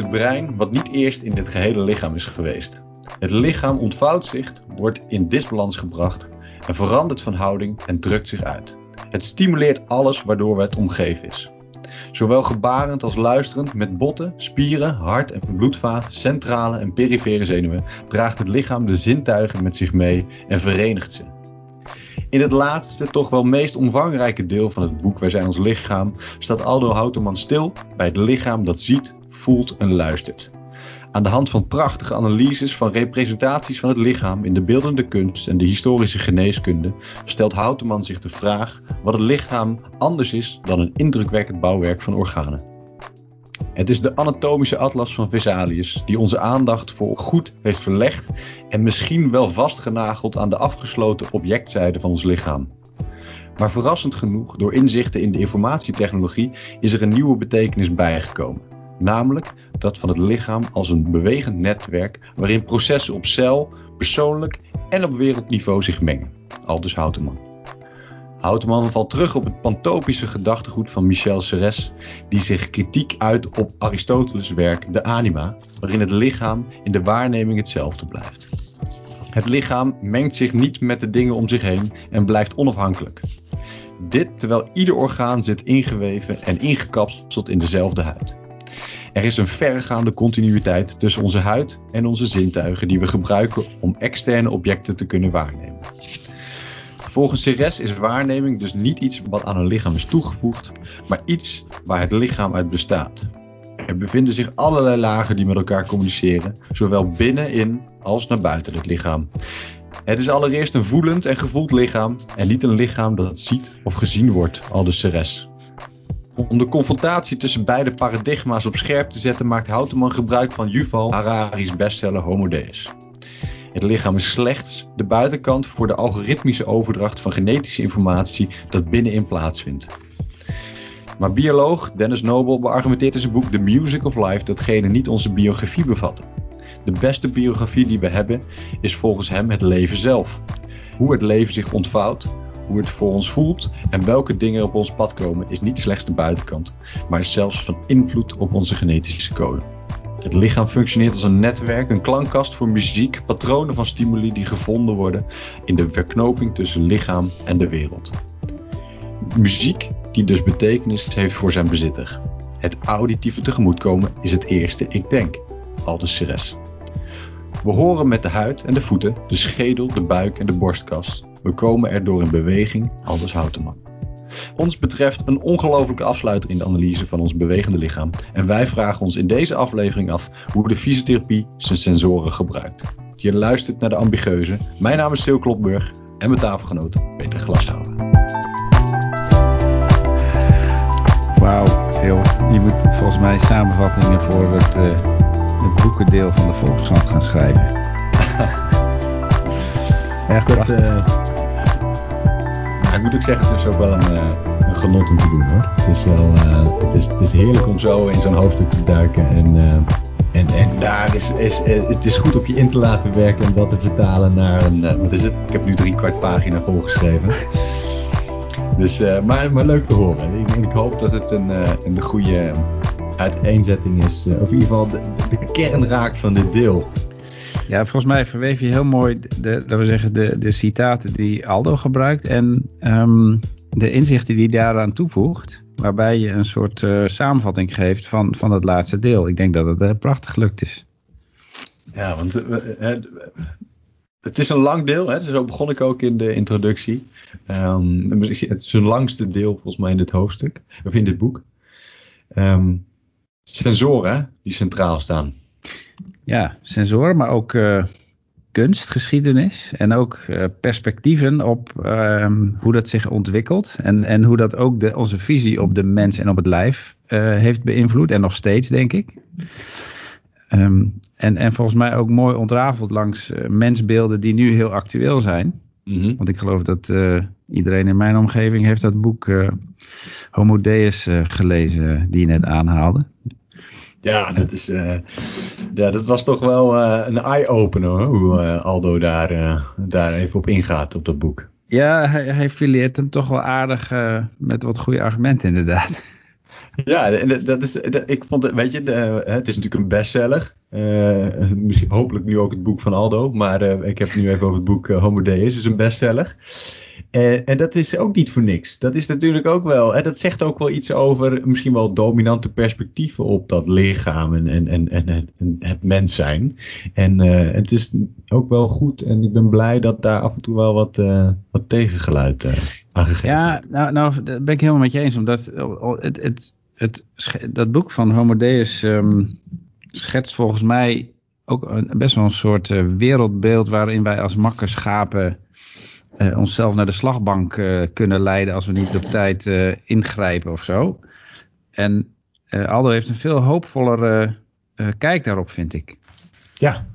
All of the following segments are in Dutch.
het brein wat niet eerst in dit gehele lichaam is geweest. Het lichaam ontvouwt zich, wordt in disbalans gebracht en verandert van houding en drukt zich uit. Het stimuleert alles waardoor het omgeven is. Zowel gebarend als luisterend met botten, spieren, hart en bloedvaten, centrale en perifere zenuwen draagt het lichaam de zintuigen met zich mee en verenigt ze. In het laatste, toch wel meest omvangrijke deel van het boek Wij zijn ons lichaam, staat Aldo Houterman stil bij het lichaam dat ziet, voelt en luistert. Aan de hand van prachtige analyses van representaties van het lichaam in de beeldende kunst en de historische geneeskunde stelt Houteman zich de vraag wat het lichaam anders is dan een indrukwekkend bouwwerk van organen. Het is de anatomische atlas van Vesalius die onze aandacht voor goed heeft verlegd en misschien wel vastgenageld aan de afgesloten objectzijde van ons lichaam. Maar verrassend genoeg, door inzichten in de informatietechnologie, is er een nieuwe betekenis bijgekomen. Namelijk dat van het lichaam als een bewegend netwerk waarin processen op cel, persoonlijk en op wereldniveau zich mengen. Aldus Houteman. Houteman valt terug op het pantopische gedachtegoed van Michel Serres, die zich kritiek uit op Aristoteles' werk De Anima, waarin het lichaam in de waarneming hetzelfde blijft. Het lichaam mengt zich niet met de dingen om zich heen en blijft onafhankelijk. Dit terwijl ieder orgaan zit ingeweven en ingekapseld in dezelfde huid. Er is een verregaande continuïteit tussen onze huid en onze zintuigen die we gebruiken om externe objecten te kunnen waarnemen. Volgens Ceres is waarneming dus niet iets wat aan een lichaam is toegevoegd, maar iets waar het lichaam uit bestaat. Er bevinden zich allerlei lagen die met elkaar communiceren, zowel binnenin als naar buiten het lichaam. Het is allereerst een voelend en gevoeld lichaam en niet een lichaam dat ziet of gezien wordt, al de Ceres. Om de confrontatie tussen beide paradigma's op scherp te zetten, maakt Houteman gebruik van Yuval Harari's bestseller Homo Deus. Het lichaam is slechts de buitenkant voor de algoritmische overdracht van genetische informatie dat binnenin plaatsvindt. Maar bioloog Dennis Noble beargumenteert in zijn boek The Music of Life dat genen niet onze biografie bevatten. De beste biografie die we hebben is volgens hem het leven zelf. Hoe het leven zich ontvouwt, hoe het voor ons voelt en welke dingen op ons pad komen is niet slechts de buitenkant, maar is zelfs van invloed op onze genetische code. Het lichaam functioneert als een netwerk, een klankkast voor muziek, patronen van stimuli die gevonden worden in de verknoping tussen lichaam en de wereld. Muziek die dus betekenis heeft voor zijn bezitter. Het auditieve tegemoetkomen is het eerste ik denk, aldus Ceres. We horen met de huid en de voeten, de schedel, de buik en de borstkas. We komen erdoor in beweging, aldus Houteman. Ons betreft een ongelofelijke afsluiter in de analyse van ons bewegende lichaam. En wij vragen ons in deze aflevering af hoe de fysiotherapie zijn sensoren gebruikt. Je luistert naar de ambigueuze. Mijn naam is Sil Klopburg en mijn tafelgenoot Peter Glashouwer. Wauw, Sil. Je moet volgens mij samenvattingen voor het, uh, het boekendeel van de Volkskrant gaan schrijven. Echt, dat, uh, ik moet ook zeggen, het is ook wel een, uh, een genot om te doen hoor. Het is, wel, uh, het is, het is heerlijk om zo in zo'n hoofdstuk te duiken. En, uh, en, en daar is, is, het is goed op je in te laten werken en dat te vertalen naar een, wat is het? Ik heb nu drie kwart pagina volgeschreven. Dus, maar, maar leuk te horen. Ik, ik hoop dat het een, een goede uiteenzetting is. of in ieder geval de, de kern raakt van dit deel. Ja, volgens mij verweef je heel mooi de, we zeggen, de, de citaten die Aldo gebruikt en um, de inzichten die hij daaraan toevoegt. Waarbij je een soort uh, samenvatting geeft van, van het laatste deel. Ik denk dat het uh, prachtig gelukt is. Ja, want uh, het is een lang deel. Hè? Zo begon ik ook in de introductie. Um, het is het langste deel volgens mij in dit hoofdstuk. Of in dit boek. Um, sensoren die centraal staan ja, sensoren, maar ook uh, kunstgeschiedenis en ook uh, perspectieven op uh, hoe dat zich ontwikkelt en, en hoe dat ook de, onze visie op de mens en op het lijf uh, heeft beïnvloed en nog steeds, denk ik. Um, en, en volgens mij ook mooi ontrafeld langs mensbeelden die nu heel actueel zijn. Mm -hmm. Want ik geloof dat iedereen in mijn omgeving heeft dat boek Homo Deus gelezen die je net aanhaalde. Ja, dat, is, uh, ja, dat was toch wel uh, een eye-opener hoe uh, Aldo daar, daar even op ingaat op dat boek. Ja, hij, hij fileert hem toch wel aardig met wat goede argumenten inderdaad. Ja, en dat is, ik vond het, weet je, de, het is natuurlijk een bestseller. Misschien, hopelijk nu ook het boek van Aldo, maar ik heb het nu even over het boek Homo Deus, is een bestseller. En, en dat is ook niet voor niks. Dat is natuurlijk ook wel, en dat zegt ook wel iets over misschien wel dominante perspectieven op dat lichaam en, en, en, en, en het mens zijn. En het is ook wel goed en ik ben blij dat daar af en toe wel wat, wat tegengeluid aangegeven Ja, nou, nou, dat ben ik helemaal met je eens, omdat het, het het, dat boek van Homo Deus um, schetst volgens mij ook een, best wel een soort uh, wereldbeeld waarin wij als makkerschapen uh, onszelf naar de slagbank uh, kunnen leiden als we niet op tijd ingrijpen of zo. En Aldo heeft een veel hoopvollere kijk daarop, vind ik. Ja,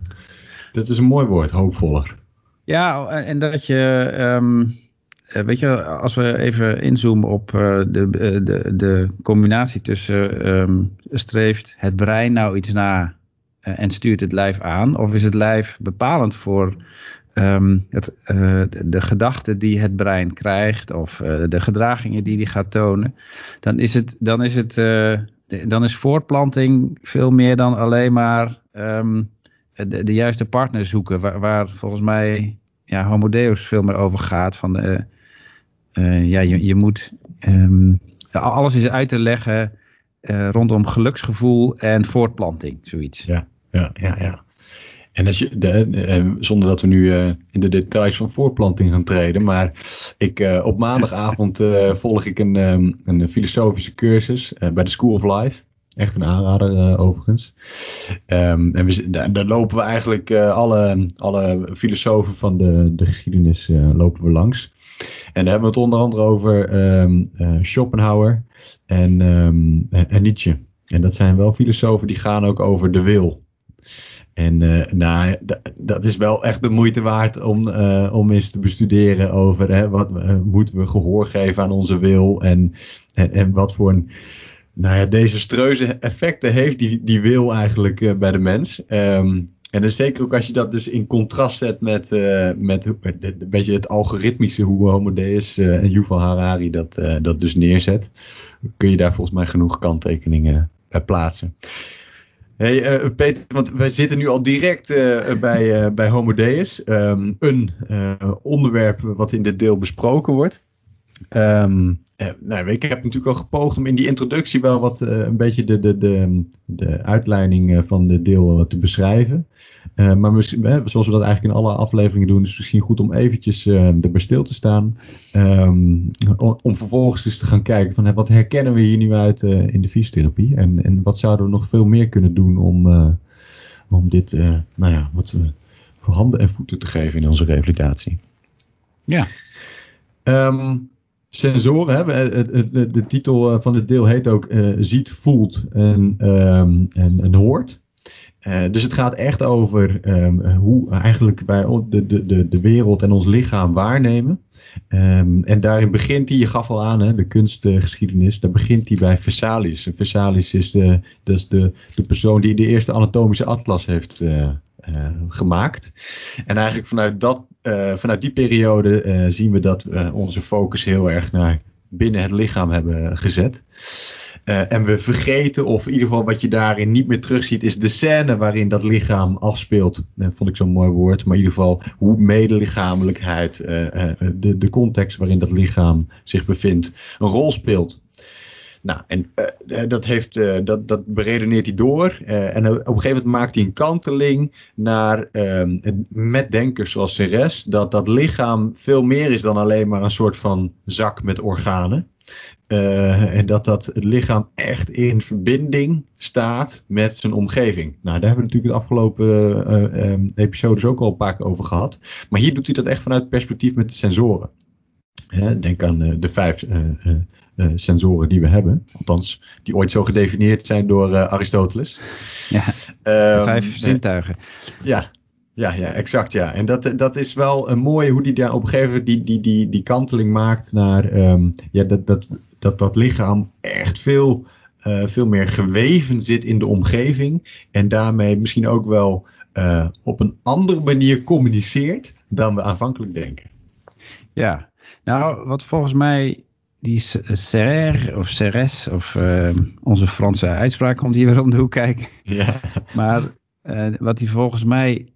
dat is een mooi woord, hoopvoller. Ja, en dat je... Um, uh, weet je, als we even inzoomen op de, de, de combinatie tussen um, streeft het brein nou iets na en stuurt het lijf aan, of is het lijf bepalend voor um, het, de, de gedachten die het brein krijgt, of de gedragingen die die gaat tonen, dan is het, dan is het, dan is voortplanting veel meer dan alleen maar um, de, de, juiste partner zoeken, waar, volgens mij ja, Homo Deus veel meer over gaat. Van, ja, je, je moet um, alles is uit te leggen rondom geluksgevoel en voortplanting, zoiets. Ja, ja, ja, ja. En als je, de, zonder dat we nu uh, in de details van voortplanting gaan treden, maar ik, uh, op maandagavond volg ik een, um, een filosofische cursus bij de School of Life. Echt een aanrader overigens. Um, en daar, lopen we eigenlijk alle, alle filosofen van de, de geschiedenis lopen we langs. En daar hebben we het onder andere over uh, Schopenhauer en, en Nietzsche. En dat zijn wel filosofen die gaan ook over de wil. En uh, nou, dat is wel echt de moeite waard om, uh, om eens te bestuderen over hè, wat uh, moeten we gehoor geven aan onze wil en, en, wat voor een, nou ja, desastreuze effecten heeft die, die wil eigenlijk bij de mens. Um, en dan zeker ook als je dat dus in contrast zet met, met een beetje het algoritmische hoe Homo Deus en Yuval Harari dat, dat dus neerzet, kun je daar volgens mij genoeg kanttekeningen bij plaatsen. Hey, Peter, want wij zitten nu al direct bij, bij Homo Deus, um, een onderwerp wat in dit deel besproken wordt. Um, uh, nou, ik heb natuurlijk al gepoogd om in die introductie wel wat uh, een beetje de, de, de, de uitleiding van dit deel te beschrijven. Uh, maar misschien, zoals we dat eigenlijk in alle afleveringen doen, is het misschien goed om eventjes erbij stil te staan. Um, om, om, vervolgens eens te gaan kijken van wat herkennen we hier nu uit in de fysiotherapie. En, en wat zouden we nog veel meer kunnen doen om, om dit nou ja, wat, voor handen en voeten te geven in onze revalidatie. Ja. Um, sensoren. Hè? De, de, titel van het deel heet ook uh, ziet, voelt en, um, en, en hoort. Uh, dus het gaat echt over um, hoe eigenlijk wij de, de, de wereld en ons lichaam waarnemen. Um, en daarin begint hij, je gaf al aan, hè, de kunstgeschiedenis, daar begint hij bij Versalis. Versalis is, de, de, de persoon die de eerste anatomische atlas heeft uh, uh, gemaakt. En eigenlijk vanuit, dat, uh, vanuit die periode zien we dat we onze focus heel erg naar binnen het lichaam hebben gezet. En we vergeten, of in ieder geval wat je daarin niet meer terugziet, is de scène waarin dat lichaam afspeelt. Dat vond ik zo'n mooi woord, maar in ieder geval hoe medelichamelijkheid, de, de context waarin dat lichaam zich bevindt, een rol speelt. Nou, en dat, heeft, dat, dat beredeneert hij door. En op een gegeven moment maakt hij een kanteling naar ehm, met denkers zoals Ceres. Dat dat lichaam veel meer is dan alleen maar een soort van zak met organen. En dat dat het lichaam echt in verbinding staat met zijn omgeving. Nou, daar hebben we natuurlijk de afgelopen um, episodes ook al een paar keer over gehad. Maar hier doet hij dat echt vanuit het perspectief met de sensoren. denk aan de vijf sensoren die we hebben. Althans, die ooit zo gedefinieerd zijn door Aristoteles. Ja, de um, vijf zintuigen. Ja, ja, ja, exact. Ja. En dat, dat is wel een mooie hoe die daar op een gegeven moment die, die, die, die kanteling maakt naar um, ja, dat, dat, dat dat lichaam echt veel, uh, veel meer geweven zit in de omgeving. En daarmee misschien ook wel uh, op een andere manier communiceert dan we aanvankelijk denken. Ja, nou, wat volgens mij die Serre of Ceres of onze Franse uitspraak komt hier weer om de hoek kijken. Ja. Maar wat hij volgens mij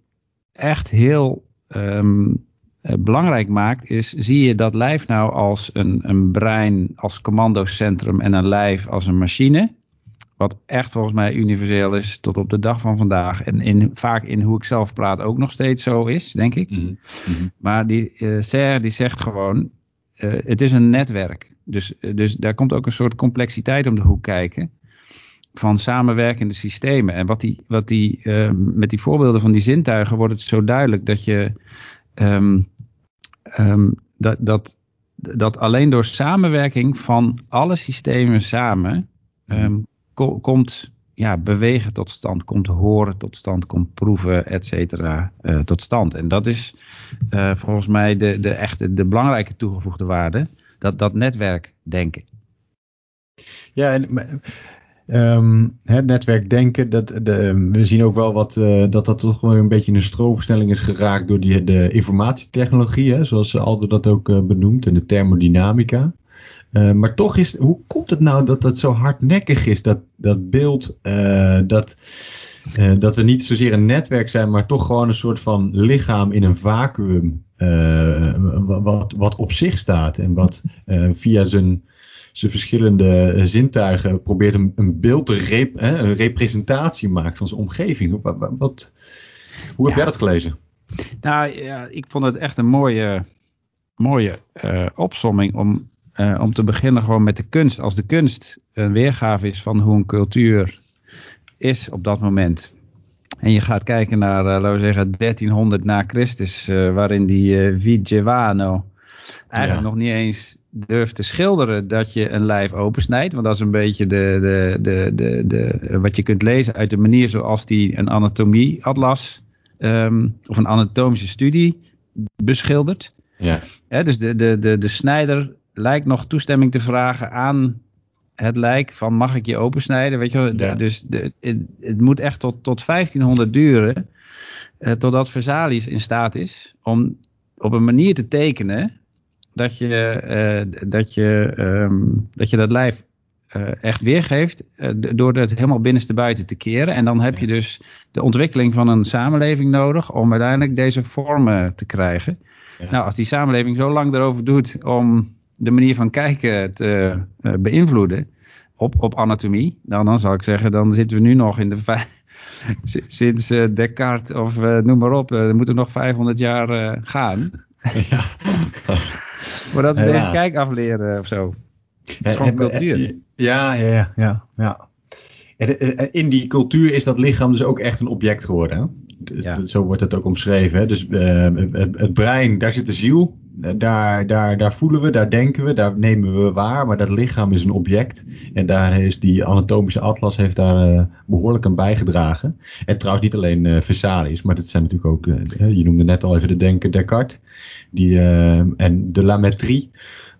echt heel ehm, belangrijk maakt, is zie je dat lijf nou als een, een brein als commandocentrum en een lijf als een machine? Wat echt volgens mij universeel is tot op de dag van vandaag. En in, vaak in hoe ik zelf praat ook nog steeds zo is, denk ik. Mhm. Mhm. Maar die uh, Serre die zegt gewoon, uh, het is een netwerk. Dus, uh, dus daar komt ook een soort complexiteit om de hoek kijken. Van samenwerkende systemen. En wat die, wat die, met die voorbeelden van die zintuigen wordt het zo duidelijk dat je um, um, dat, dat, dat alleen door samenwerking van alle systemen samen um, komt ja, bewegen tot stand, komt horen tot stand, komt proeven, et cetera, uh, tot stand. En dat is uh, volgens mij de, de, echte, de belangrijke toegevoegde waarde, dat, dat netwerkdenken. Ja, en het netwerkdenken, dat, de, we zien ook wel wat, uh, dat dat toch wel een beetje een stroomversnelling is geraakt door die, de informatietechnologie, hè, zoals Aldo dat ook benoemt, en de thermodynamica. Uh, maar toch is, hoe komt het nou dat dat zo hardnekkig is, dat, dat beeld, uh, dat, uh, dat we niet zozeer een netwerk zijn, maar toch gewoon een soort van lichaam in een vacuüm, wat, wat op zich staat en wat via zijn, zijn verschillende zintuigen probeert een, een beeld, te rep, een representatie maakt van zijn omgeving. Wat, wat hoe heb jij dat gelezen? Nou ja, ik vond het echt een mooie, mooie opsomming om uh, om te beginnen gewoon met de kunst. Als de kunst een weergave is van hoe een cultuur is op dat moment. En je gaat kijken naar, uh, laten we zeggen, 1300 na Christus, waarin die Vigevano eigenlijk nog niet eens durft te schilderen dat je een lijf opensnijdt. Want dat is een beetje de, de, de, de, de, wat je kunt lezen uit de manier zoals die een anatomieatlas um, of een anatomische studie beschildert. Ja. dus de, de, de, de snijder lijkt nog toestemming te vragen aan het lijk van mag ik je opensnijden, weet je wel. Dus de, het, het, moet echt tot, tot 1500 duren uh, totdat Versailles in staat is om op een manier te tekenen dat je, uh, dat, je um, dat je dat lijf uh, echt weergeeft door het helemaal binnenste buiten te keren. En dan heb je dus de ontwikkeling van een samenleving nodig om uiteindelijk deze vormen te krijgen. Nou, als die samenleving zo lang erover doet om de manier van kijken te uh, beïnvloeden op, op anatomie, nou, dan zou ik zeggen, dan zitten we nu nog in de sinds uh, Descartes of uh, noem maar op, er moeten nog 500 jaar gaan. Ja. Voordat we deze kijk afleren of zo. Het is gewoon cultuur. Ja, ja, ja, ja. In die cultuur is dat lichaam dus ook echt een object geworden. Ja. Zo wordt het ook omschreven. Hè? Dus het, het brein, daar zit de ziel daar, daar, daar voelen we, daar denken we, daar nemen we waar, maar dat lichaam is een object. En daar is die anatomische atlas heeft daar uh, behoorlijk aan bijgedragen. En trouwens niet alleen uh, Versailles, maar dat zijn natuurlijk ook, je noemde net al even de denker Descartes. Die, en de Lametrie,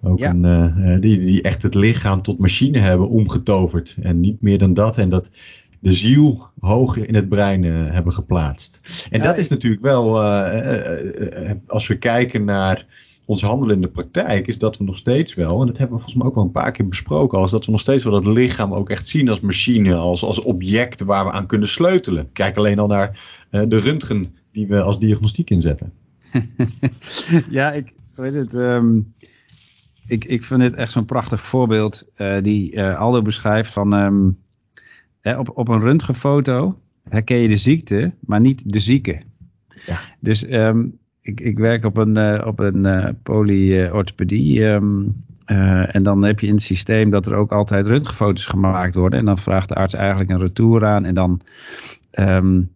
ook ja. een, die, die echt het lichaam tot machine hebben omgetoverd. En niet meer dan dat. En dat de ziel hoog in het brein hebben geplaatst. En dat is natuurlijk wel, als we kijken naar ons handelen in de praktijk is dat we nog steeds wel, en dat hebben we volgens mij ook wel een paar keer besproken, als dat we nog steeds wel dat lichaam ook echt zien als machine, als, als object waar we aan kunnen sleutelen. Kijk alleen al naar de röntgen die we als diagnostiek inzetten. ja, ik weet het. Um, ik, ik vind het echt zo'n prachtig voorbeeld uh, die uh, Aldo beschrijft van um, op, op een röntgenfoto herken je de ziekte, maar niet de zieke. Ja. Dus um, ik, ik werk op een, uh, op een polyorthopedie. Uh, en dan heb je in het systeem dat er ook altijd röntgenfoto's gemaakt worden. En dan vraagt de arts eigenlijk een retour aan. En dan um,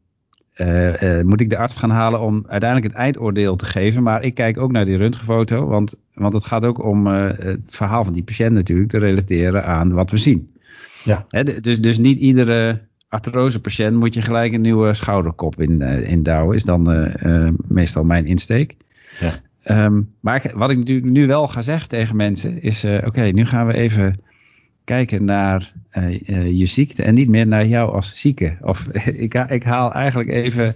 moet ik de arts gaan halen om uiteindelijk het eindoordeel te geven. Maar ik kijk ook naar die röntgenfoto. Want, want het gaat ook om het verhaal van die patiënt natuurlijk te relateren aan wat we zien. Ja. dus, dus niet iedere artrose-patiënt moet je gelijk een nieuwe schouderkop in, uh, indouwen. Is dan uh, meestal mijn insteek. Ja. Um, maar wat ik nu, nu wel ga zeggen tegen mensen is: oké, nu gaan we even kijken naar je ziekte en niet meer naar jou als zieke. Of ik, ik haal eigenlijk even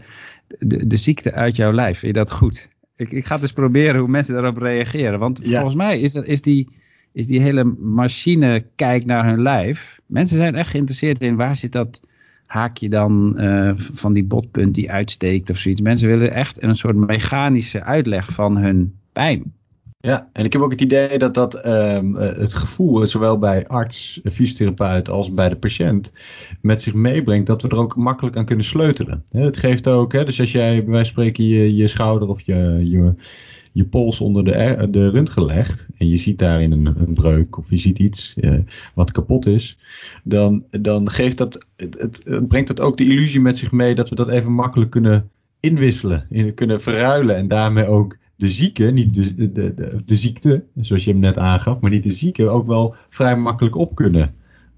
de, de ziekte uit jouw lijf. Vind je dat goed? Ik, ik ga dus proberen hoe mensen daarop reageren. Want volgens mij is, dat, is die is die hele machine kijkt naar hun lijf. Mensen zijn echt geïnteresseerd in waar zit dat haakje dan uh, van die botpunt die uitsteekt of zoiets. Mensen willen echt een soort mechanische uitleg van hun pijn. Ja, en ik heb ook het idee dat dat um, het gevoel, zowel bij arts, fysiotherapeut als bij de patiënt, met zich meebrengt dat we er ook makkelijk aan kunnen sleutelen. Het geeft ook, hè, dus als jij bij spreken je, je schouder of je, je, je pols onder de, de röntgen legt en je ziet daarin een, een breuk of je ziet iets wat kapot is, dan, dan geeft dat, het, het, brengt dat ook de illusie met zich mee dat we dat even makkelijk kunnen inwisselen, kunnen verruilen en daarmee ook de zieke, niet de, de, de, de, ziekte, zoals je hem net aangaf, maar niet de zieke ook wel vrij makkelijk op kunnen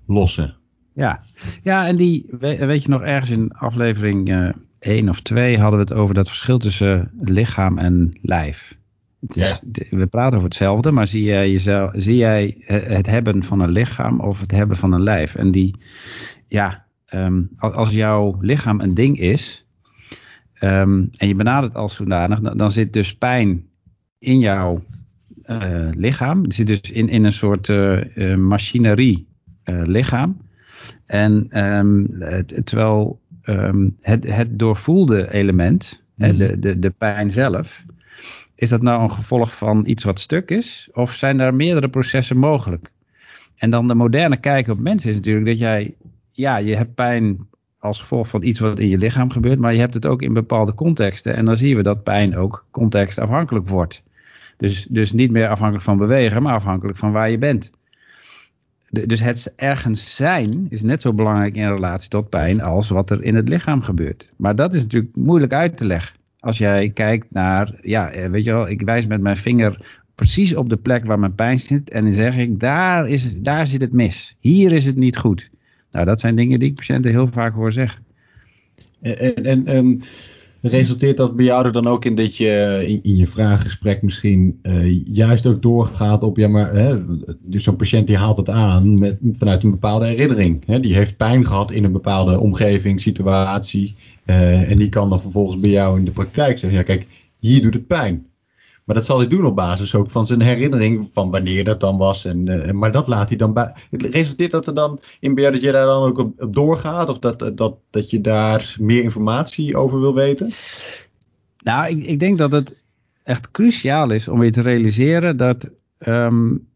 lossen. Ja, ja en die, weet je nog, ergens in aflevering uh, eh, 1 of 2 hadden we het over dat verschil tussen lichaam en lijf. Het is, ja. We praten over hetzelfde, maar zie jij, jezelf, zie jij het hebben van een lichaam of het hebben van een lijf? En die, ja, um, als jouw lichaam een ding is, Um, en je benadert als zodanig, dan, dan, zit dus pijn in jouw uh, lichaam. Het zit dus in, in een soort uh, machinerie lichaam. En um, het, terwijl um, het, het doorvoelde element, mm. de, de, de pijn zelf, is dat nou een gevolg van iets wat stuk is? Of zijn er meerdere processen mogelijk? En dan de moderne kijk op mensen is natuurlijk dat jij, ja, je hebt pijn als gevolg van iets wat in je lichaam gebeurt, maar je hebt het ook in bepaalde contexten. En dan zien we dat pijn ook contextafhankelijk wordt. Dus, dus niet meer afhankelijk van bewegen, maar afhankelijk van waar je bent. dus het ergens zijn is net zo belangrijk in relatie tot pijn als wat er in het lichaam gebeurt. Maar dat is natuurlijk moeilijk uit te leggen. Als jij kijkt naar, ja, eh, weet je wel, ik wijs met mijn vinger precies op de plek waar mijn pijn zit en dan zeg ik, daar, is, daar zit het mis. Hier is het niet goed. Nou, dat zijn dingen die ik patiënten heel vaak hoor zeggen. En, en, en resulteert dat bij jou er dan ook in dat je in, je vraaggesprek misschien uh, juist ook doorgaat op, ja maar, dus zo'n patiënt die haalt het aan met, vanuit een bepaalde herinnering. Hè, die heeft pijn gehad in een bepaalde omgeving, situatie. Uh, en die kan dan vervolgens bij jou in de praktijk zeggen, ja kijk, hier doet het pijn. Maar dat zal hij doen op basis ook van zijn herinnering van wanneer dat dan was. En, uh, maar dat laat hij dan bij. Resulteert dat er dan in bij dat je daar dan ook op, doorgaat? Of dat, dat, dat je daar meer informatie over wil weten? Nou, ik, ik denk dat het echt cruciaal is om je te realiseren dat, um,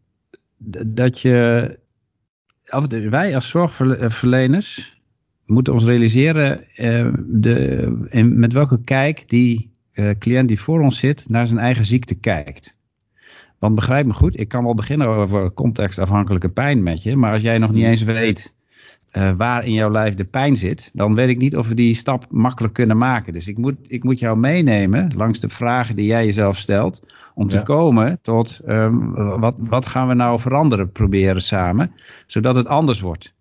dat je. Wij als zorgverleners moeten ons realiseren de, met welke kijk die uh, cliënt die voor ons zit naar zijn eigen ziekte kijkt. Want begrijp me goed, ik kan wel beginnen over contextafhankelijke pijn met je, maar als jij nog niet eens weet uh, waar in jouw lijf de pijn zit, dan weet ik niet of we die stap makkelijk kunnen maken. Dus ik moet, ik moet jou meenemen langs de vragen die jij jezelf stelt, om te komen tot um, wat, wat gaan we nou veranderen proberen samen, zodat het anders wordt.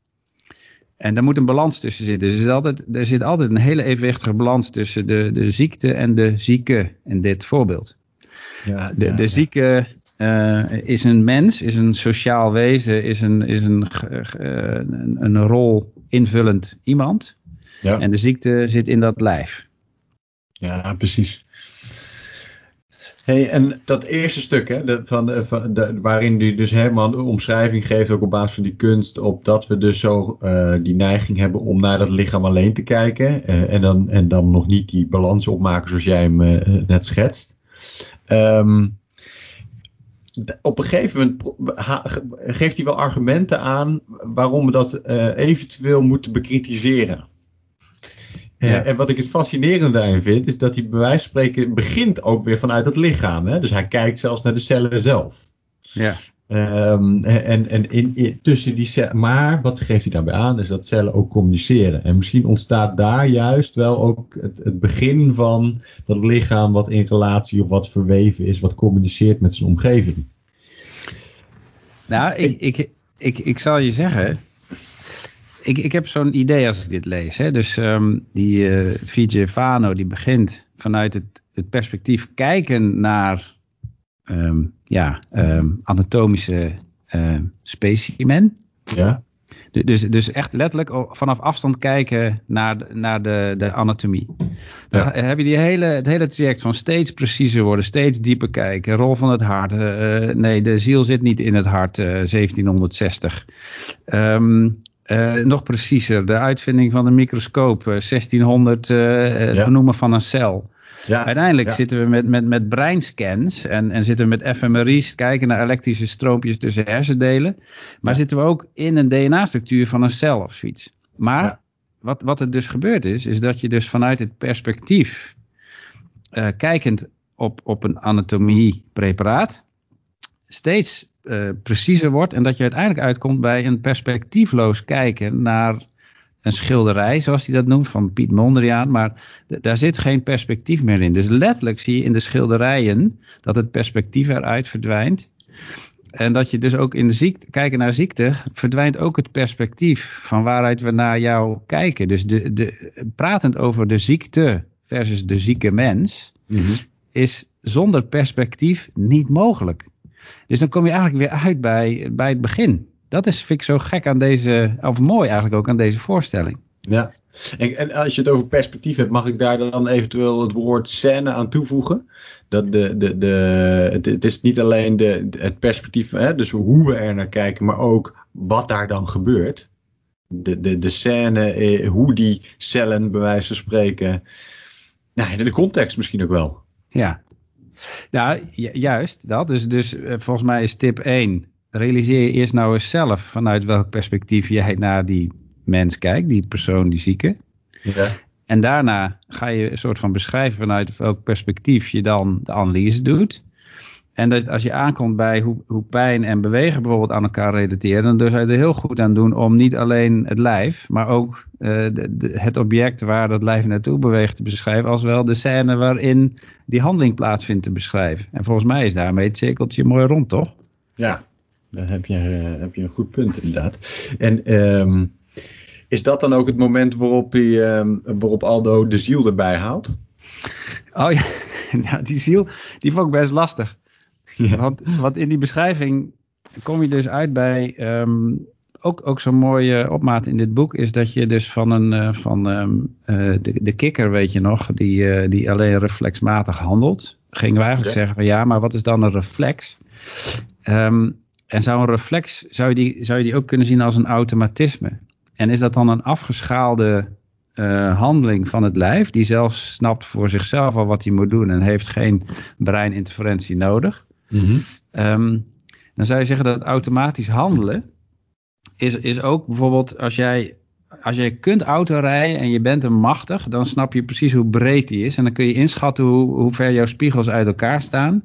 En daar moet een balans tussen zitten. Dus er, is altijd, er zit altijd een hele evenwichtige balans tussen de, de ziekte en de zieke in dit voorbeeld. Ja, de, de zieke uh, is een mens, is een sociaal wezen, is een, is een, uh, een, een rol invullend iemand. Ja. En de ziekte zit in dat lijf. Ja, precies. Hey, en dat eerste stuk, hè, van, waarin u dus helemaal een omschrijving geeft, ook op basis van die kunst, op dat we dus zo uh, die neiging hebben om naar dat lichaam alleen te kijken. Uh, en, dan, en dan nog niet die balans opmaken zoals jij hem uh, net schetst. Um, op een gegeven moment geeft hij wel argumenten aan waarom we dat eventueel moeten bekritiseren. Ja. En wat ik het fascinerende daarin vind, is dat hij bij wijze van spreken begint ook weer vanuit het lichaam. Hè? Dus hij kijkt zelfs naar de cellen zelf. Ja. Um, en en in, tussen die cellen, maar wat geeft hij daarbij aan, is dat cellen ook communiceren. En misschien ontstaat daar juist wel ook het, het begin van dat lichaam wat in relatie of wat verweven is, wat communiceert met zijn omgeving. Nou, ik, ik, ik, ik zal je zeggen, ik, ik heb zo'n idee als ik dit lees. Hè. Dus um, die uh, Vijay Vano die begint vanuit het, het perspectief kijken naar um, ja, um, anatomische uh, specimen. Ja. Dus, dus echt letterlijk vanaf afstand kijken naar, naar de, de anatomie. Ja. heb je die hele, het hele traject van steeds preciezer worden, steeds dieper kijken. Rol van het hart. Uh, nee, de ziel zit niet in het hart, uh, 1760. Um, uh, nog preciezer, de uitvinding van de microscoop, 1600 ja. benoemen van een cel. Ja, Uiteindelijk zitten we met, met, met breinscans en, en zitten we met fMRI's kijken naar elektrische stroompjes tussen hersendelen. Maar zitten we ook in een DNA-structuur van een cel of zoiets. Maar wat, wat er dus gebeurd is, is dat je dus vanuit het perspectief, uh, kijkend op, op een anatomiepreparaat, steeds uh, preciezer wordt en dat je uiteindelijk uitkomt bij een perspectiefloos kijken naar een schilderij, zoals hij dat noemt, van Piet Mondriaan. Maar daar zit geen perspectief meer in. Dus letterlijk zie je in de schilderijen dat het perspectief eruit verdwijnt. En dat je dus ook in de ziekte, kijken naar ziekte, verdwijnt ook het perspectief van waaruit we naar jou kijken. Dus de, de, pratend over de ziekte versus de zieke mens, mm -hmm. is zonder perspectief niet mogelijk. Dus dan kom je eigenlijk weer uit bij, bij het begin. Dat is, vind ik zo gek aan deze, of mooi eigenlijk ook aan deze voorstelling. Ja, en, als je het over perspectief hebt, mag ik daar dan eventueel het woord scène aan toevoegen? Dat de, de, de, het, het is niet alleen de, het perspectief, hè, dus hoe we er naar kijken, maar ook wat daar dan gebeurt. De, de, de scène, eh, hoe die cellen bij wijze van spreken, nou, de context misschien ook wel. Ja, nou, juist dat. Dus, dus eh, volgens mij is tip 1, realiseer je eerst nou eens zelf vanuit welk perspectief jij naar die mens kijkt, die persoon, die zieke. Ja. En daarna ga je een soort van beschrijven vanuit welk perspectief je dan de analyse doet. En dat als je aankomt bij hoe, hoe pijn en bewegen bijvoorbeeld aan elkaar relateren, dan dus zou je er heel goed aan doen om niet alleen het lijf, maar ook uh, de, het object waar dat lijf naartoe beweegt te beschrijven, als wel de scène waarin die handeling plaatsvindt te beschrijven. En volgens mij is daarmee het cirkeltje mooi rond, toch? Ja, daar heb je, uh, heb je een goed punt inderdaad. En um, is dat dan ook het moment waarop, hij, um, waarop Aldo de ziel erbij haalt? Oh ja, nou, die ziel, die vond ik best lastig. Ja. Want, want in die beschrijving kom je dus uit bij. Um, ook, ook zo'n mooie opmaat in dit boek is dat je dus van een uh, van um, uh, de, de kikker, weet je nog, die, uh, die alleen reflexmatig handelt. Gingen we eigenlijk zeggen van ja, maar wat is dan een reflex? Um, en zou een reflex, zou je, die, zou je die ook kunnen zien als een automatisme? En is dat dan een afgeschaalde uh, handeling van het lijf, die zelf snapt voor zichzelf al wat hij moet doen en heeft geen breininterferentie nodig? -hmm. um, dan zou je zeggen dat automatisch handelen is, is ook bijvoorbeeld als jij als je kunt autorijden en je bent hem machtig, dan snap je precies hoe breed die is. En dan kun je inschatten hoe, hoe ver jouw spiegels uit elkaar staan.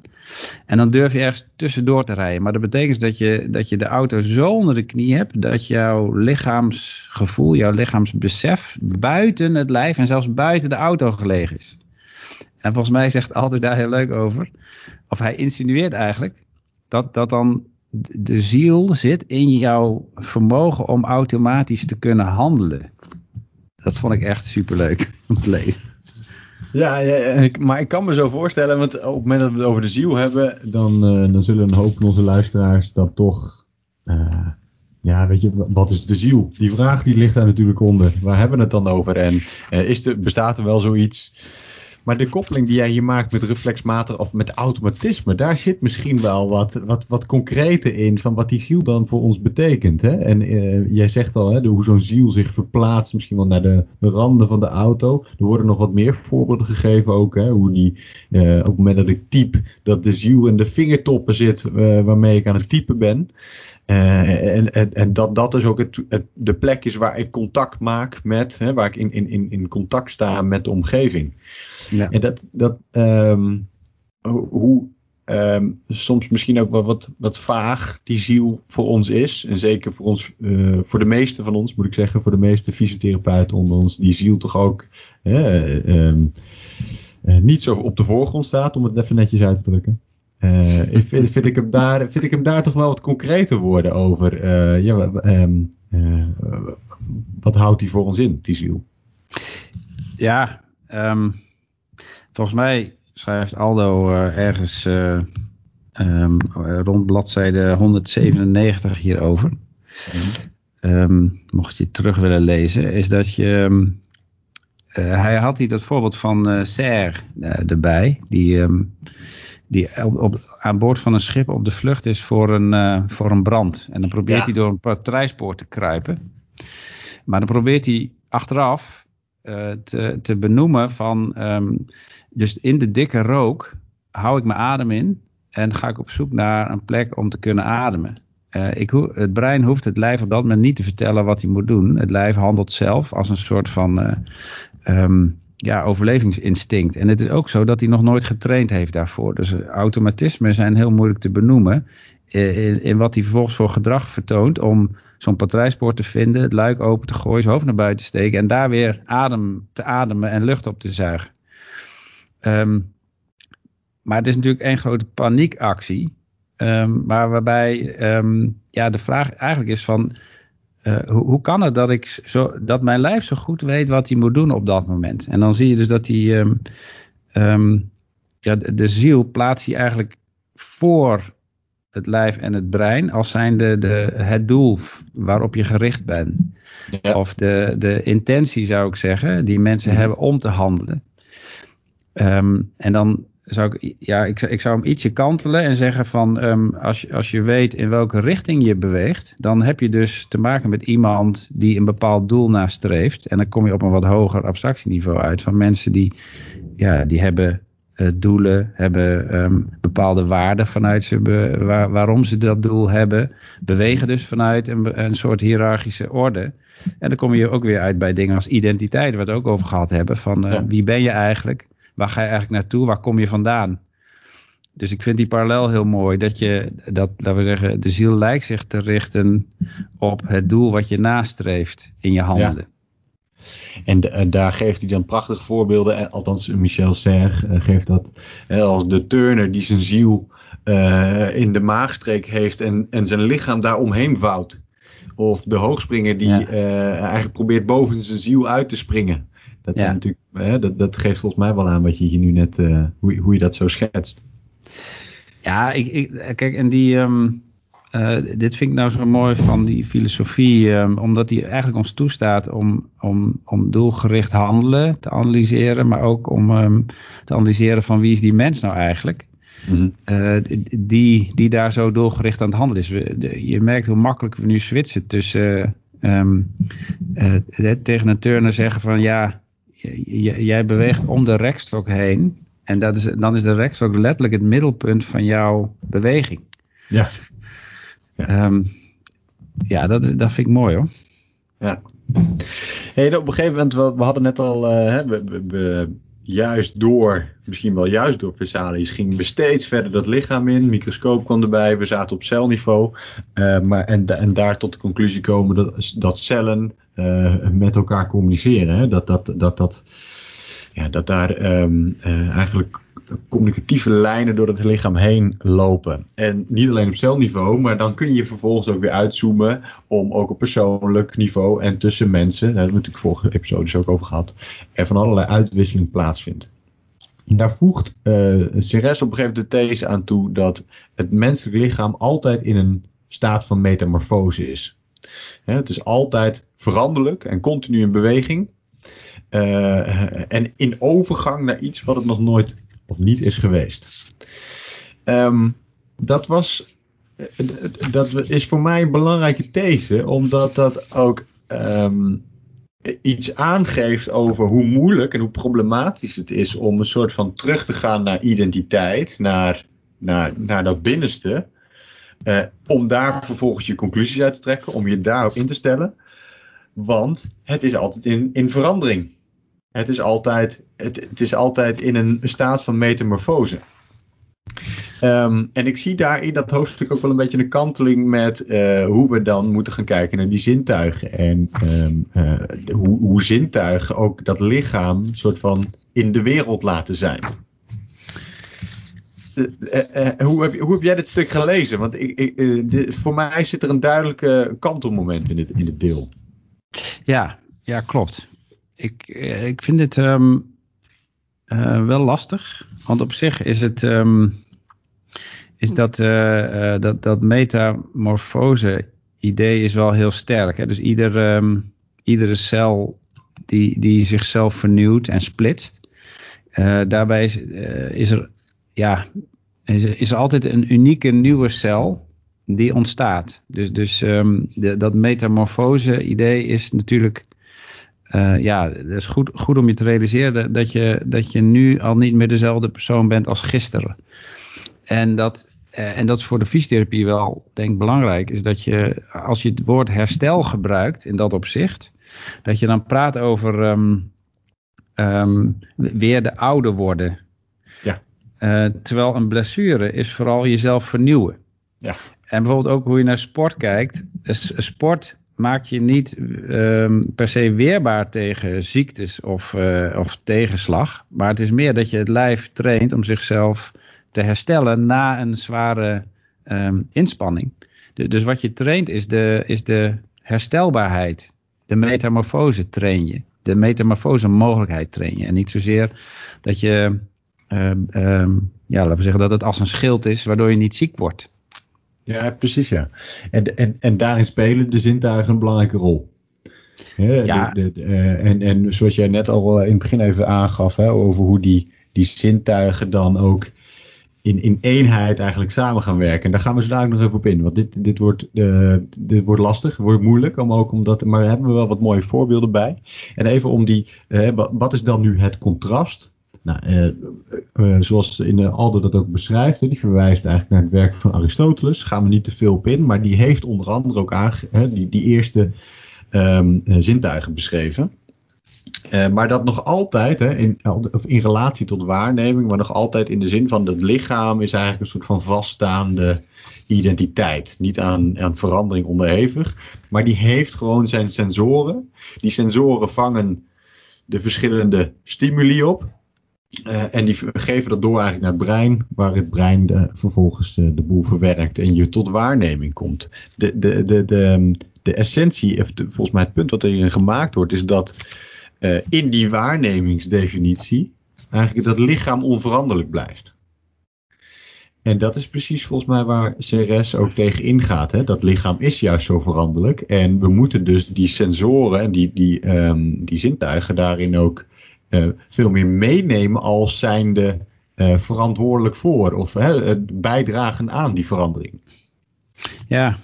En dan durf je ergens tussendoor te rijden. Maar dat betekent dat je, dat je de auto zo onder de knie hebt dat jouw lichaamsgevoel, jouw lichaamsbesef buiten het lijf en zelfs buiten de auto gelegen is. En volgens mij zegt altijd daar heel leuk over. Of hij insinueert eigenlijk dat, dat dan de ziel zit in jouw vermogen om automatisch te kunnen handelen. Dat vond ik echt superleuk om te lezen. Ja, ja, maar ik kan me zo voorstellen, want op het moment dat we het over de ziel hebben, dan, uh, dan zullen een hoop van onze luisteraars dat toch. Uh, ja, weet je, wat is de ziel? Die vraag die ligt daar natuurlijk onder. Waar hebben we het dan over? En uh, is er, bestaat er wel zoiets? Maar de koppeling die jij hier maakt met reflexmatig of met automatisme, daar zit misschien wel wat, wat, wat concreter in van wat die ziel dan voor ons betekent. Hè? En uh, jij zegt al, hè, hoe zo'n ziel zich verplaatst misschien wel naar de, de, randen van de auto. Er worden nog wat meer voorbeelden gegeven ook. Hè? Hoe die, uh, op het moment dat ik typ, dat de ziel in de vingertoppen zit uh, waarmee ik aan het typen ben. En, en, en, dat dat dus ook het, de plek is waar ik contact maak met, hè, waar ik in, in, in contact sta met de omgeving. Ja. En dat, dat um, hoe um, soms misschien ook wel wat, wat vaag die ziel voor ons is. En zeker voor ons, uh, voor de meeste van ons, moet ik zeggen, voor de meeste fysiotherapeuten onder ons, die ziel toch ook uh, um, uh, niet zo op de voorgrond staat, om het even netjes uit te drukken. Uh, vind, vind, ik hem daar, vind ik hem daar toch wel wat concreter worden over. Uh, ja, um, uh, wat houdt die voor ons in, die ziel? Ja, um, volgens mij schrijft Aldo ergens um, rond bladzijde 197 hierover. Mm. mocht je het terug willen lezen, is dat je hij had hier dat voorbeeld van uh, Serre erbij, die, ehm, die op, op, aan boord van een schip op de vlucht is voor een, voor een brand. En dan probeert hij door een patrijspoor te kruipen. Maar dan probeert hij achteraf te, te benoemen van, ehm, dus in de dikke rook hou ik mijn adem in en ga ik op zoek naar een plek om te kunnen ademen. Uh, ik, het brein hoeft het lijf op dat moment niet te vertellen wat hij moet doen. Het lijf handelt zelf als een soort van uh, um, ja, overlevingsinstinct. En het is ook zo dat hij nog nooit getraind heeft daarvoor. Dus eh, automatismen zijn heel moeilijk te benoemen. In, in wat hij vervolgens voor gedrag vertoont om zo'n patrijspoor te vinden, het luik open te gooien, zijn hoofd naar buiten te steken en daar weer adem te ademen en lucht op te zuigen. Um, maar het is natuurlijk één grote paniekactie. Um, maar waarbij um, ja, de vraag eigenlijk is van... Uh, hoe, hoe, kan het dat, ik zo, dat mijn lijf zo goed weet wat hij moet doen op dat moment? En dan zie je dus dat. Um, ja, de, de, ziel plaatst hij eigenlijk voor het lijf en het brein... als zijnde de, het doel waarop je gericht bent. Ja. Of de, de intentie zou ik zeggen, die mensen hebben om te handelen. En dan zou ik, ja, ik, ik zou hem ietsje kantelen en zeggen van um, als, als je weet in welke richting je beweegt, dan heb je dus te maken met iemand die een bepaald doel nastreeft. En dan kom je op een wat hoger abstractieniveau uit van mensen die, ja, die hebben uh, doelen, hebben um, bepaalde waarden vanuit ze, be, waar, waarom ze dat doel hebben, bewegen dus vanuit een, een soort hiërarchische orde. En dan kom je ook weer uit bij dingen als identiteit, waar we het ook over gehad hebben, van uh, wie ben je eigenlijk? Waar ga je eigenlijk naartoe? Waar kom je vandaan? Dus ik vind die parallel heel mooi. Dat je, dat, laten we zeggen, de ziel lijkt zich te richten op het doel wat je nastreeft in je handelen. En, en, daar geeft hij dan prachtige voorbeelden. Althans, Michel Serre uh, geeft dat als de turner die zijn ziel uh, in de maagstreek heeft en, en zijn lichaam daaromheen vouwt. Of de hoogspringer die ja. uh, eigenlijk probeert boven zijn ziel uit te springen. Dat, natuurlijk, hè, dat, dat geeft volgens mij wel aan wat je hier nu net, uh, hoe, hoe je dat zo schetst. Ja, ik, ik, kijk, en die, um, uh, dit vind ik nou zo mooi van die filosofie, um, omdat die eigenlijk ons toestaat om, om, om doelgericht handelen te analyseren, maar ook om um, te analyseren van wie is die mens nou eigenlijk. Mm -hmm. uh, die, die daar zo doelgericht aan het handelen is. Je merkt hoe makkelijk we nu switchen tussen um, uh, tegen een turner zeggen van ja, jij beweegt om de rekstok heen. En dat is, dan is de rekstok letterlijk het middelpunt van jouw beweging. Ja. Ja, um, ja dat, dat vind ik mooi hoor. Ja. Hey, op een gegeven moment, we, we hadden net al, uh, we, we, we, juist door, misschien wel juist door Versalis, gingen we steeds verder dat lichaam in. Microscoop kwam erbij, we zaten op celniveau. Uh, maar, en, en daar tot de conclusie komen dat, dat cellen uh, met elkaar communiceren. Dat, dat, dat, dat, ja, dat daar um, uh, eigenlijk communicatieve lijnen door het lichaam heen lopen. En niet alleen op celniveau, maar dan kun je vervolgens ook weer uitzoomen om ook op persoonlijk niveau en tussen mensen, daar hebben we natuurlijk vorige episodes ook over gehad, er van allerlei uitwisseling plaatsvindt. Daar voegt uh, Ceres op een gegeven moment de these aan toe dat het menselijk lichaam altijd in een staat van metamorfose is. het is altijd veranderlijk en continu in beweging. Uh, en in overgang naar iets wat het nog nooit of niet is geweest. Um, dat was. Dat is voor mij een belangrijke these, omdat dat ook um, iets aangeeft over hoe moeilijk en hoe problematisch het is om een soort van terug te gaan naar identiteit, naar, naar, naar dat binnenste. Uh, om daar vervolgens je conclusies uit te trekken, om je daarop in te stellen. Want het is altijd in, in verandering. Het is altijd, het, het is altijd in een staat van metamorfose. Um, en ik zie daar in dat hoofdstuk ook wel een beetje een kanteling met uh, hoe we dan moeten gaan kijken naar die zintuigen. En um, uh, hoe, hoe zintuigen ook dat lichaam soort van in de wereld laten zijn. Uh, hoe, heb, hoe heb jij dit stuk gelezen? Want ik, ik, voor mij zit er een duidelijke kantelmoment in het, in het deel. Ja, ja klopt ik, eh, ik vind het um, uh, wel lastig. Want op zich is het. Um, is dat, uh, dat, dat metamorfose idee is wel heel sterk. Hè? Dus ieder, um, iedere cel die, die zichzelf vernieuwt en splitst. daarbij is, is er ja, is, is er altijd een unieke nieuwe cel die ontstaat. Dus, dus de, dat metamorfose idee is natuurlijk uh, ja, het is goed, goed om je te realiseren dat je, dat je nu al niet meer dezelfde persoon bent als gisteren. En dat, uh, en dat is voor de fysiotherapie wel, denk ik, belangrijk. Is dat je, als je het woord herstel gebruikt in dat opzicht, dat je dan praat over um, um, weer de oude worden. Ja. Uh, terwijl een blessure is vooral jezelf vernieuwen. Ja. En bijvoorbeeld ook hoe je naar sport kijkt. Sport maakt je niet um, per se weerbaar tegen ziektes of, uh, of tegenslag. Maar het is meer dat je het lijf traint om zichzelf te herstellen na een zware um, inspanning. Dus wat je traint is de, is de herstelbaarheid. De metamorfose train je. De metamorfose mogelijkheid train je. En niet zozeer dat je, um, ja, laten we zeggen dat het als een schild is waardoor je niet ziek wordt. Ja, precies ja. En, en, en daarin spelen de zintuigen een belangrijke rol. ja. De, de, uh, en, en zoals jij net al in het begin even aangaf, hè, over hoe die, die zintuigen dan ook in, in eenheid eigenlijk samen gaan werken. En daar gaan we zo dadelijk nog even op in. Want dit, dit, wordt, uh, dit wordt lastig, wordt moeilijk. Om ook omdat, maar daar hebben we wel wat mooie voorbeelden bij. En even om die, uh, wat is dan nu het contrast nou, eh, eh, zoals in de Aldo dat ook beschrijft, die verwijst eigenlijk naar het werk van Aristoteles. Gaan we niet te veel op in, maar die heeft onder andere ook aange, die, die eerste um, zintuigen beschreven. Uh, maar dat nog altijd, hè, in, of in relatie tot waarneming, maar nog altijd in de zin van het lichaam is eigenlijk een soort van vaststaande identiteit. Niet aan, aan verandering onderhevig, maar die heeft gewoon zijn sensoren. Die sensoren vangen de verschillende stimuli op. Uh, en die geven dat door eigenlijk naar het brein, waar het brein de, vervolgens uh, de boel verwerkt en je tot waarneming komt. De, de, de, de, de essentie, volgens mij het punt wat erin gemaakt wordt, is dat uh, in die waarnemingsdefinitie eigenlijk dat lichaam onveranderlijk blijft. En dat is precies volgens mij waar CRS ook tegen ingaat. Hè? Dat lichaam is juist zo veranderlijk. En we moeten dus die sensoren en die, die, um, die zintuigen daarin ook veel meer meenemen als zijnde uh, verantwoordelijk voor of bijdragen aan die verandering. Ja,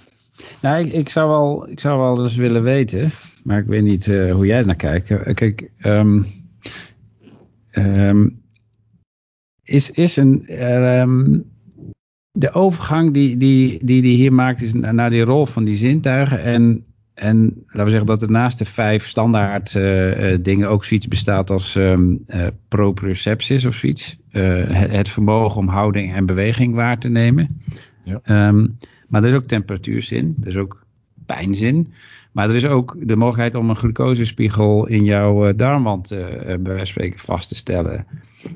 nou, ik, zou wel, ik zou wel eens willen weten, maar ik weet niet uh, hoe jij naar kijkt. Kijk, um, um, is, is een. Um, de overgang die, die, die, die hier maakt is naar die rol van die zintuigen. En en laten we zeggen dat er naast de vijf standaard uh, dingen ook zoiets bestaat als um, uh, proprioceptie of zoiets. Het, het, vermogen om houding en beweging waar te nemen. Ja. Um, maar er is ook temperatuurzin, er is ook pijnzin. Maar er is ook de mogelijkheid om een glucosespiegel in jouw darmwand bij wijze van spreken vast te stellen.